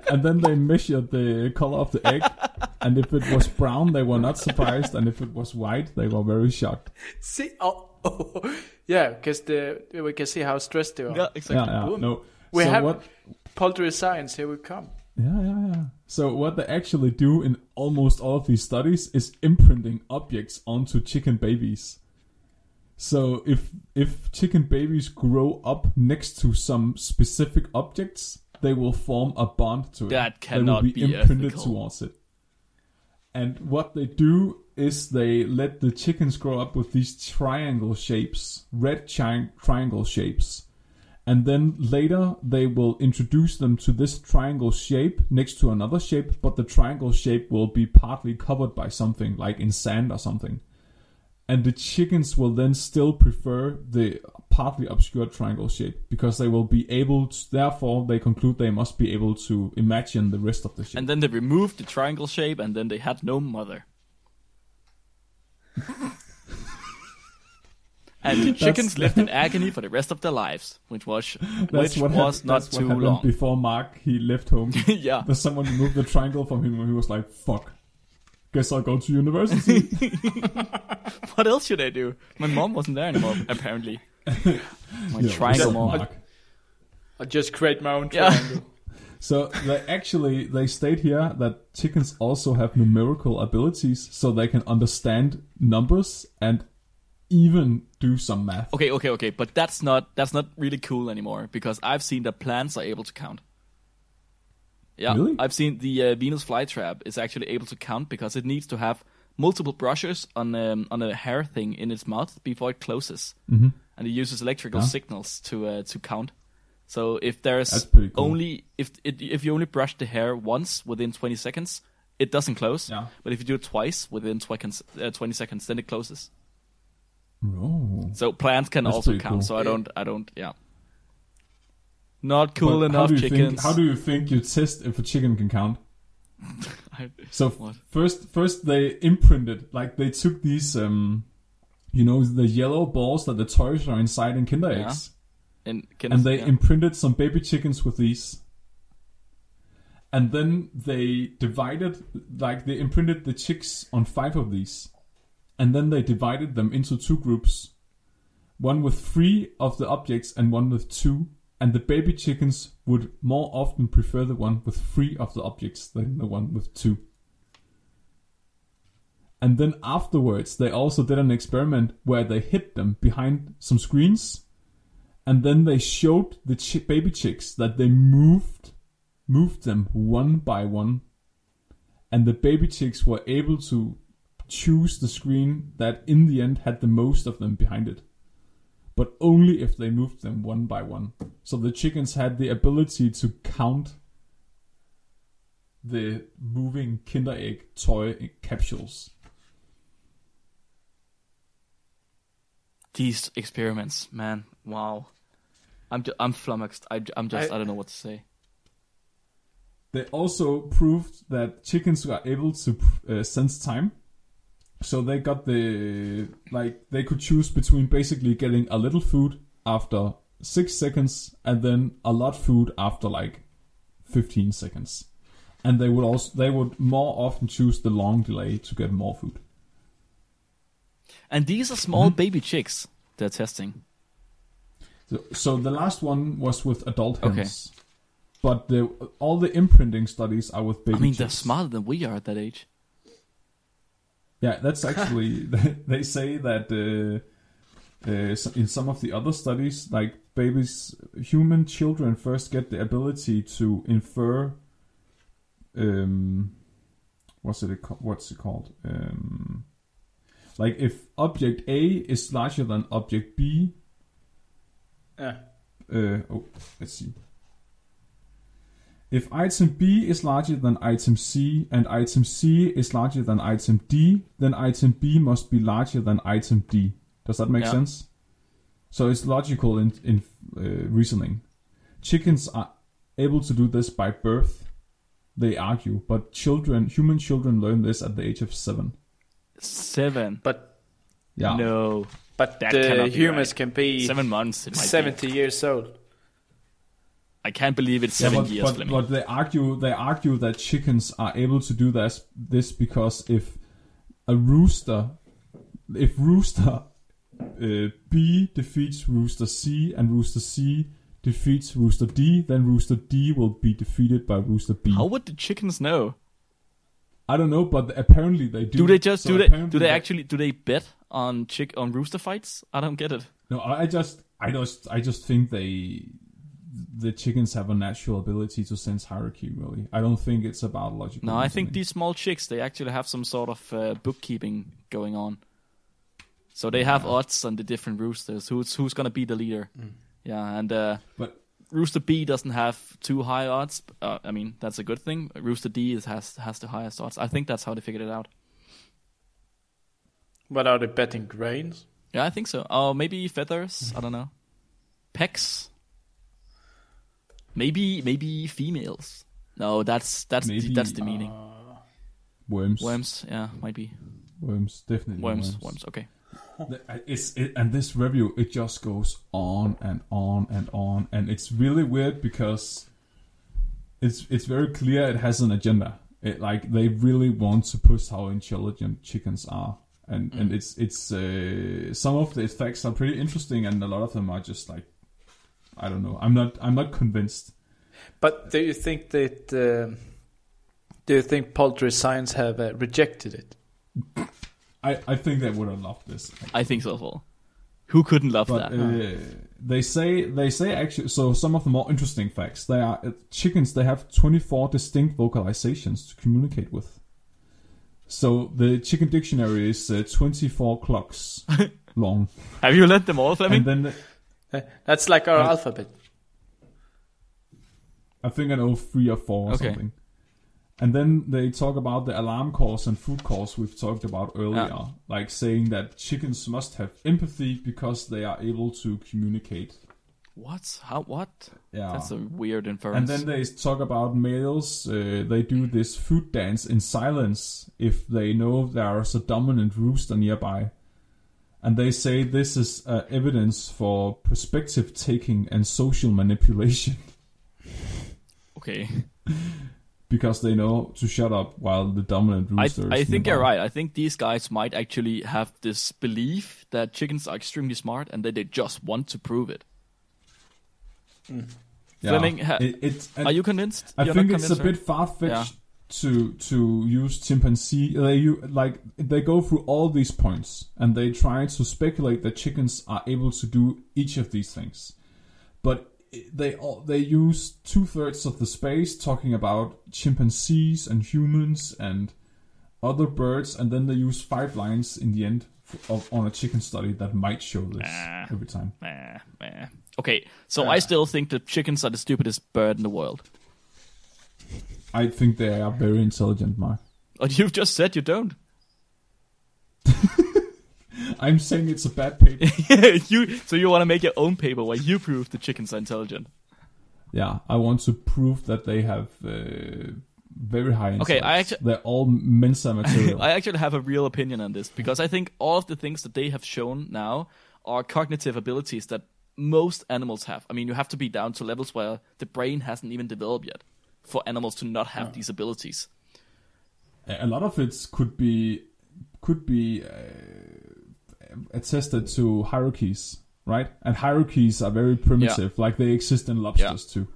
and then they measured the color of the egg [laughs] and if it was brown they were not surprised and if it was white they were very shocked see, oh, oh. [laughs] yeah, because the we can see how stressed they are. Yeah, exactly. yeah yeah Boom. no We so have- what Poultry science, here we come. yeah yeah yeah so what they actually do in almost all of these studies is imprinting objects onto chicken babies so if if chicken babies grow up next to some specific objects they will form a bond to it That they will cannot be, be imprinted ethical. towards it And what they do is they let the chickens grow up with these triangle shapes, red chi- triangle shapes. And then later they will introduce them to this triangle shape next to another shape, but the triangle shape will be partly covered by something, like in sand or something. And the chickens will then still prefer the partly obscured triangle shape because they will be able to, therefore they conclude they must be able to imagine the rest of the shape. And then they removed the triangle shape, and then they had no mother. [laughs] and the chickens [laughs] lived in agony for the rest of their lives, which was [laughs] That's which what was hap- not that's too happened long. Before Mark he left home, yeah. there's someone removed the triangle from him, and he was like, "Fuck, guess I'll go to university." [laughs] What else should I do? My mom wasn't there anymore, apparently. [laughs] My Yeah, triangle mom. Mark. I just create my own Yeah. triangle. So they actually they state here that chickens also have numerical abilities, so they can understand numbers and even do some math. Okay, okay, okay, but that's not that's not really cool anymore because I've seen that plants are able to count. Yeah, Really? I've seen the uh, Venus flytrap is actually able to count because it needs to have multiple brushes on um, on a hair thing in its mouth before it closes, Mhm. and it uses electrical Huh? signals to uh, to count. So if there's cool. only if it, if you only brush the hair once within 20 seconds, it doesn't close. Yeah. But if you do it twice within 20, uh, 20 seconds, then it closes. Oh. So plants can That's also count. cool. So I don't, I don't, yeah. Not cool But enough you chickens. Think, how do you think you test if a chicken can count? [laughs] I- So [laughs] What? first, first they imprinted like they took these, um, you know, the yellow balls that the toys are inside in Kinder Yeah. eggs, and and they yeah. imprinted some baby chickens with these. And then they divided, like they imprinted the chicks on five of these, and then they divided them into two groups, one with three of the objects and one with two. And the baby chickens would more often prefer the one with three of the objects than the one with two. And then afterwards, they also did an experiment where they hid them behind some screens, and then they showed the baby chicks that they moved, moved them one by one, and the baby chicks were able to choose the screen that in the end had the most of them behind it, but only if they moved them one by one. So the chickens had the ability to count the moving Kinder Egg toy capsules. These experiments, man, wow. I'm ju- I'm flummoxed. I, am just I, I- don't know what to say. They also proved that chickens were able to uh, sense time. So they got the like they could choose between basically getting a little food after six seconds and then a lot food after like fifteen seconds, and they would also they would more often choose the long delay to get more food. And these are small mm-hmm. baby chicks they're testing. So, so the last one was with adult Okay. hens, but the all the imprinting studies are with baby. I mean, they're chicks. smarter than we are at that age. Yeah, that's actually [laughs] they say that uh, uh, in some of the other studies, like babies, human children first get the ability to infer. Um, what's it? What's it called? Um, like if object A is larger than object B. Yeah. Uh, oh, let's see. If item B is larger than item C and item C is larger than item D, then item B must be larger than item D. Does that make Yeah. sense? So it's logical in in uh, reasoning. Chickens are able to do this by birth. They argue, but children, human children, learn this at the age of seven. Seven. But Yeah. No. but That the cannot be humans right. can be Seven months. It might be. seventy years old. I can't believe it's Yeah, seven but, years, but, Flemming. but they argue they argue that chickens are able to do this this because if a rooster if rooster uh, B defeats rooster C and rooster C defeats rooster D, then rooster D will be defeated by rooster B. How would the chickens know? I don't know, but apparently they do. Do they just So do they do they actually do they bet on chick on rooster fights? I don't get it. No, I I just I just I just think they the chickens have a natural ability to sense hierarchy. Really, I don't think it's about logical. No, I think these small chicks they actually have some sort of uh, bookkeeping going on. So they have odds on the different roosters. Who's who's gonna be the leader? Yeah, and uh, But Rooster B doesn't have too high odds. Uh, I mean, that's a good thing. Rooster D is, has has the highest odds. I think that's how they figured it out. What are they betting grains? Yeah, I think so. Oh, maybe feathers. I don't know. Pecks. Maybe maybe females. No, that's that's Maybe, that's the meaning. Uh, worms, Worms. Yeah, might be worms, definitely worms. Worms. Okay. Uh, it's it, and this review it just goes on and on and on, and it's really weird because it's it's very clear it has an agenda. It like they really want to push how intelligent chickens are, and and mm. it's it's uh, some of the effects are pretty interesting, and a lot of them are just like I don't know. I'm not I'm not convinced. But do you think that? Uh, do you think poultry science have uh, rejected it? I I think they would have loved this. I think so as well. Who couldn't love But that? uh, they say they say actually. So some of the more interesting facts. They are uh, chickens. They have 24 distinct vocalizations to communicate with. So the chicken dictionary is uh, 24 clocks [laughs] long, Have you learned them all, Flemming? and then Uh, That's like our Uh, alphabet. I think I know three or four or Okay. something. And then they talk about the alarm calls and food calls we've talked about earlier, like saying that chickens must have empathy because they are able to communicate. What? How? What? Yeah. That's a weird inference. And then they talk about males. Uh, they do this food dance in silence if they know there's a dominant rooster nearby. And they say this is uh, evidence for perspective taking and social manipulation [laughs] okay. because they know to shut up while the dominant I rooster is I think nearby. you're right. I think these guys might actually have this belief that chickens are extremely smart and that they just want to prove it. Yeah. Flemming, ha- It- it's- and Are you convinced? I You're think not it's a convinced, bit far fetched to to use chimpanzee. They you like they go through all these points and they try to speculate that chickens are able to do each of these things, but they all they use two thirds of the space talking about chimpanzees and humans and other birds, and then they use five lines in the end of on a chicken study that might show this Ah. every time. Okay, so I still think that chickens are the stupidest bird in the world. I think they are very intelligent, Mark. But you've just said you don't. [laughs] I'm saying it's a bad paper. [laughs] you so you want to make your own paper where you prove the chickens are intelligent. yeah, I want to prove that they have uh, very high. intelligence. Okay, I intellects. actu- they're all Mensa material. [laughs] I actually have a real opinion on this because I think all of the things that they have shown now are cognitive abilities that most animals have. I mean, you have to be down to levels where the brain hasn't even developed yet for animals to not have these abilities. a lot of it could be could be uh, attested to hierarchies, right? And hierarchies are very primitive, like they exist in lobsters too.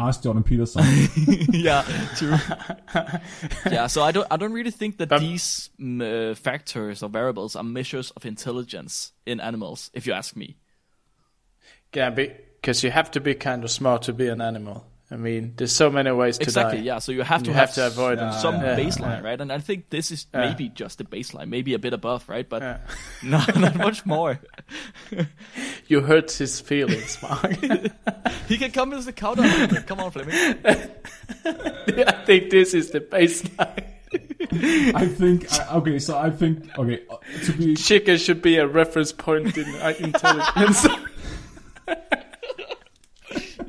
Ask Jordan Peterson. [laughs] yeah, true. [laughs] yeah, so I don't, I don't really think that But- these mm, uh, factors or variables are measures of intelligence in animals. If you ask me, Yeah, because you have to be kind of smart to be an animal. I mean, there's so many ways to exactly. die. Yeah, so you have to You have, have to avoid s- them. some Yeah, baseline, yeah. right? And I think this is Yeah. maybe just the baseline, maybe a bit above, right? But Yeah. [laughs] not, not much more. [laughs] You hurt his feelings, Mark. [laughs] He can come as the counter. Come on, Flemming. I think this is the baseline. I think I, okay, so I think okay uh, to be Chicken should be a reference point in uh, intelligence.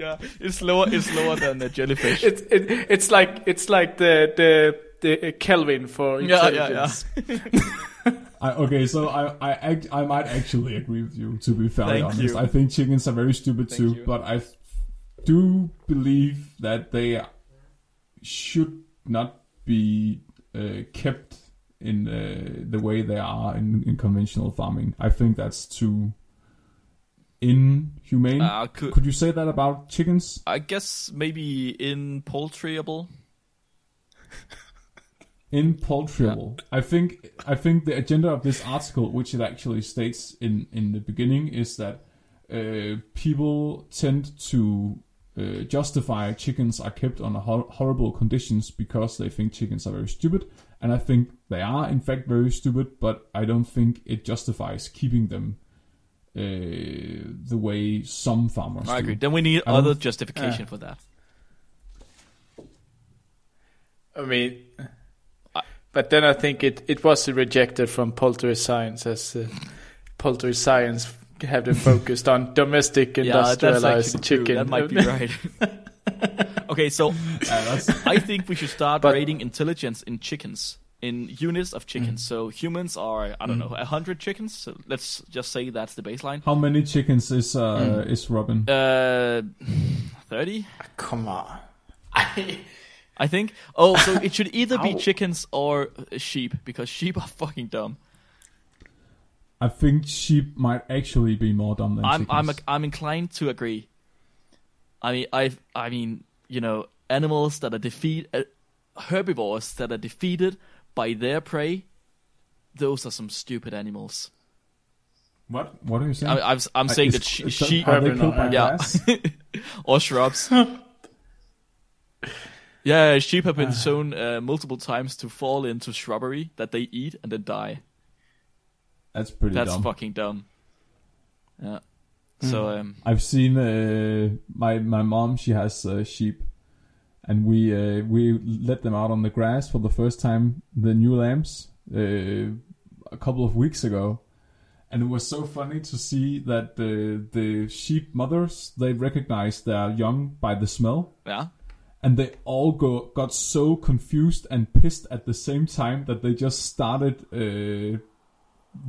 Yeah, it's lower. It's lower than the jellyfish. it's it, it's like it's like the the the Kelvin for Yeah, yeah, intelligence. [laughs] I, okay, so I I act, I might actually agree with you. To be fairly Thank honest, you. I think chickens are very stupid Thank too. you. But I do believe that they should not be uh, kept in uh, the way they are in, in conventional farming. I think that's too inhumane. Uh, could, Could you say that about chickens? I guess maybe in poultryable. [laughs] in poultryable. I think I think the agenda of this article, which it actually states in in the beginning, is that uh, people tend to uh, justify chickens are kept under hor- horrible conditions because they think chickens are very stupid, and I think they are in fact very stupid. But I don't think it justifies keeping them uh, the way some farmers. I do. agree. Then we need I don't- other justification Yeah. for that. I mean, but then I think it, it was rejected from poultry science as uh, poultry science have been focused on domestic Yeah, that's industrialized true. chicken. That might be right. [laughs] okay, so [laughs] Yeah, that's- I think we should start But- rating intelligence in chickens, in units of chickens. So humans are, I don't know, a hundred chickens. So let's just say that's the baseline. How many chickens is uh, is Robin? Uh, [sighs] thirty, Come on. I, [laughs] I think. Oh, so it should [laughs] either be chickens or uh, sheep because sheep are fucking dumb. I think sheep might actually be more dumb than I'm chickens. I'm I'm inclined to agree. I mean I I mean you know animals that are defeat uh, herbivores that are defeated by their prey. Those are some stupid animals. What? What are you saying? I, I'm I'm Uh, saying is- that she, sheep Are they killed by yeah. [laughs] or shrubs. [laughs] yeah, sheep have been shown uh, multiple times to fall into shrubbery that they eat and then die. That's pretty dumb. That's dumb. fucking dumb. Yeah. So um, I've seen uh, my my mom. She has uh, sheep, and we uh, we let them out on the grass for the first time. The new lambs uh, a couple of weeks ago, and it was so funny to see that the the sheep mothers they recognize their young by the smell. yeah. and they all go got so confused and pissed at the same time that they just started uh,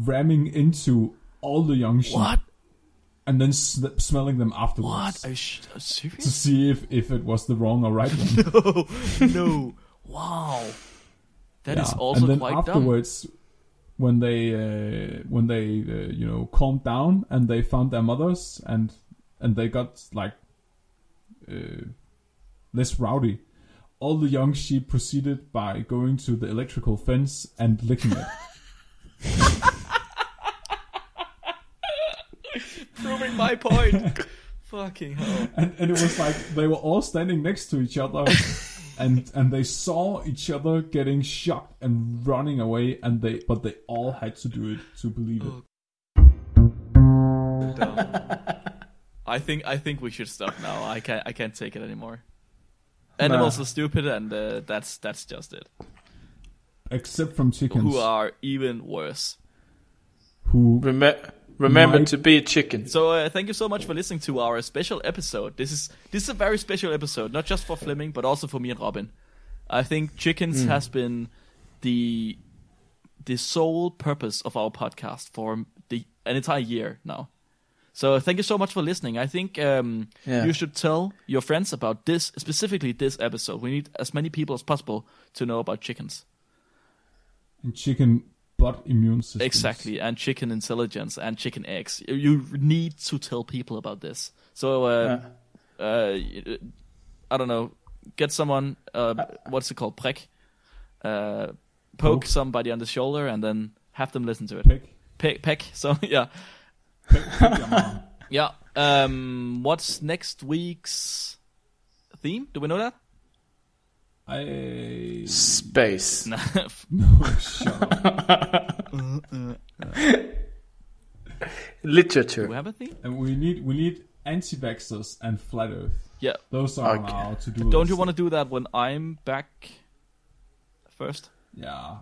ramming into all the young sheep What? And then smelling them What? afterwards Are you sh- are you to see if, if it was the wrong or right [laughs] one. no, no. Wow. That is Yeah. also and then quite dumb. afterwards when they uh, when they uh, you know calmed down and they found their mothers and and they got like uh, less rowdy all the young sheep proceeded by going to the electrical fence and licking it [laughs] my point. [laughs] Fucking hell. and, and it was like they were all standing next to each other [laughs] and and they saw each other getting shocked and running away and they but they all had to do it to believe it Dumb. I think I think we should stop now. I can't I can't take it anymore. Animals Nah. are stupid, and uh, that's that's just it. except from chickens Who are even worse? who Reme- remember Mike- to be a chicken. So uh, thank you so much for listening to our special episode. This is this is a very special episode, not just for Flemming, but also for me and Robin. I think chickens has been the the sole purpose of our podcast for the an entire year now. So thank you so much for listening. I think um, Yeah. you should tell your friends about this, specifically this episode. We need as many people as possible to know about chickens. and chicken butt immune system. Exactly, and chicken intelligence and chicken eggs. You- need to tell people about this. So, uh, uh, I don't know, get someone. Uh, what's it called? Prick. Uh, poke, Poke. somebody on the shoulder and then have them listen to it. Peck. Peck. peck [laughs] so yeah, Peck, peck your mom. [laughs] yeah. Um, what's next week's theme? Do we know that? I Space. No. [laughs] no shut up. [laughs] Literature. we have a theme? And we need we need anti-vaxxers and flat Earth. Yeah. Those are on Okay. our to do. Don't you want to do that when I'm back first? Yeah.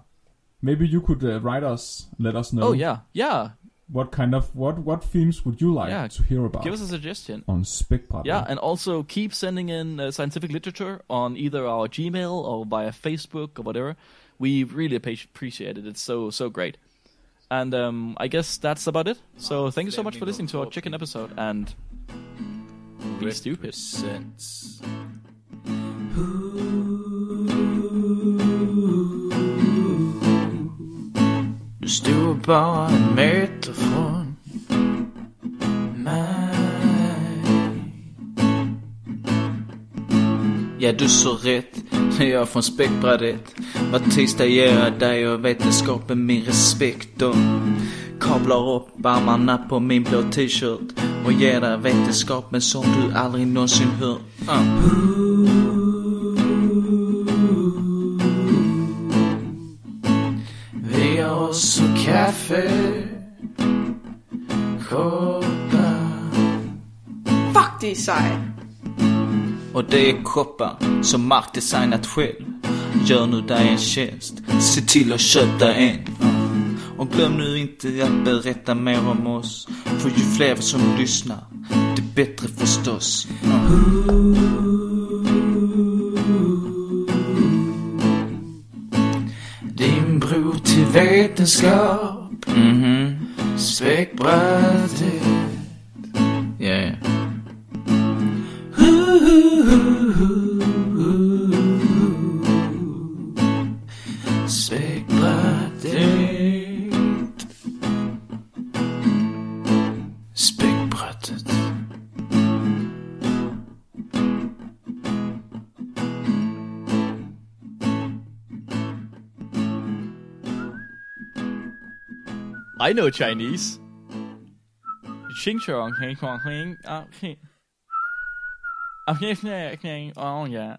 Maybe you could uh, write us, let us know. Oh yeah, yeah. What kind of what what themes would you like Yeah, to hear about Give us a suggestion. on Spec Partner? Yeah, and also keep sending in uh, scientific literature on either our Gmail or via Facebook or whatever. We really appreciate it. It's so so great. And um, I guess that's about it. So thank you so much for listening to our chicken episode and be stupid. Represents. Du stod Ja, du så rätt. När är jag från Späckbrädet. Var tisdag ger jag dig och vetenskapen min respekt och kablar upp armarna på min blå t-shirt och ger dig vetenskapen som du aldrig någonsin hört. Uh. Vi har också kaffe, koppar Fuck, det är. Och det är koppar som Mark designat själv. Gör nu dig en tjänst, se till att köpa en. Och glöm nu inte att berätta mer om oss. För ju fler som lyssnar, det bättre förstås. Din bror till vetenskap. Mhm. Späckbrädet. Yeah. I know Chinese. Xing chong heng huang heng ah. Ah heng heng heng oh yeah.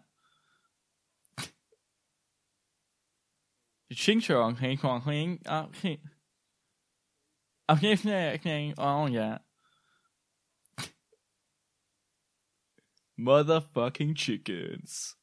Xing chong heng huang heng ah. Ah heng heng heng oh yeah. Motherfucking chickens.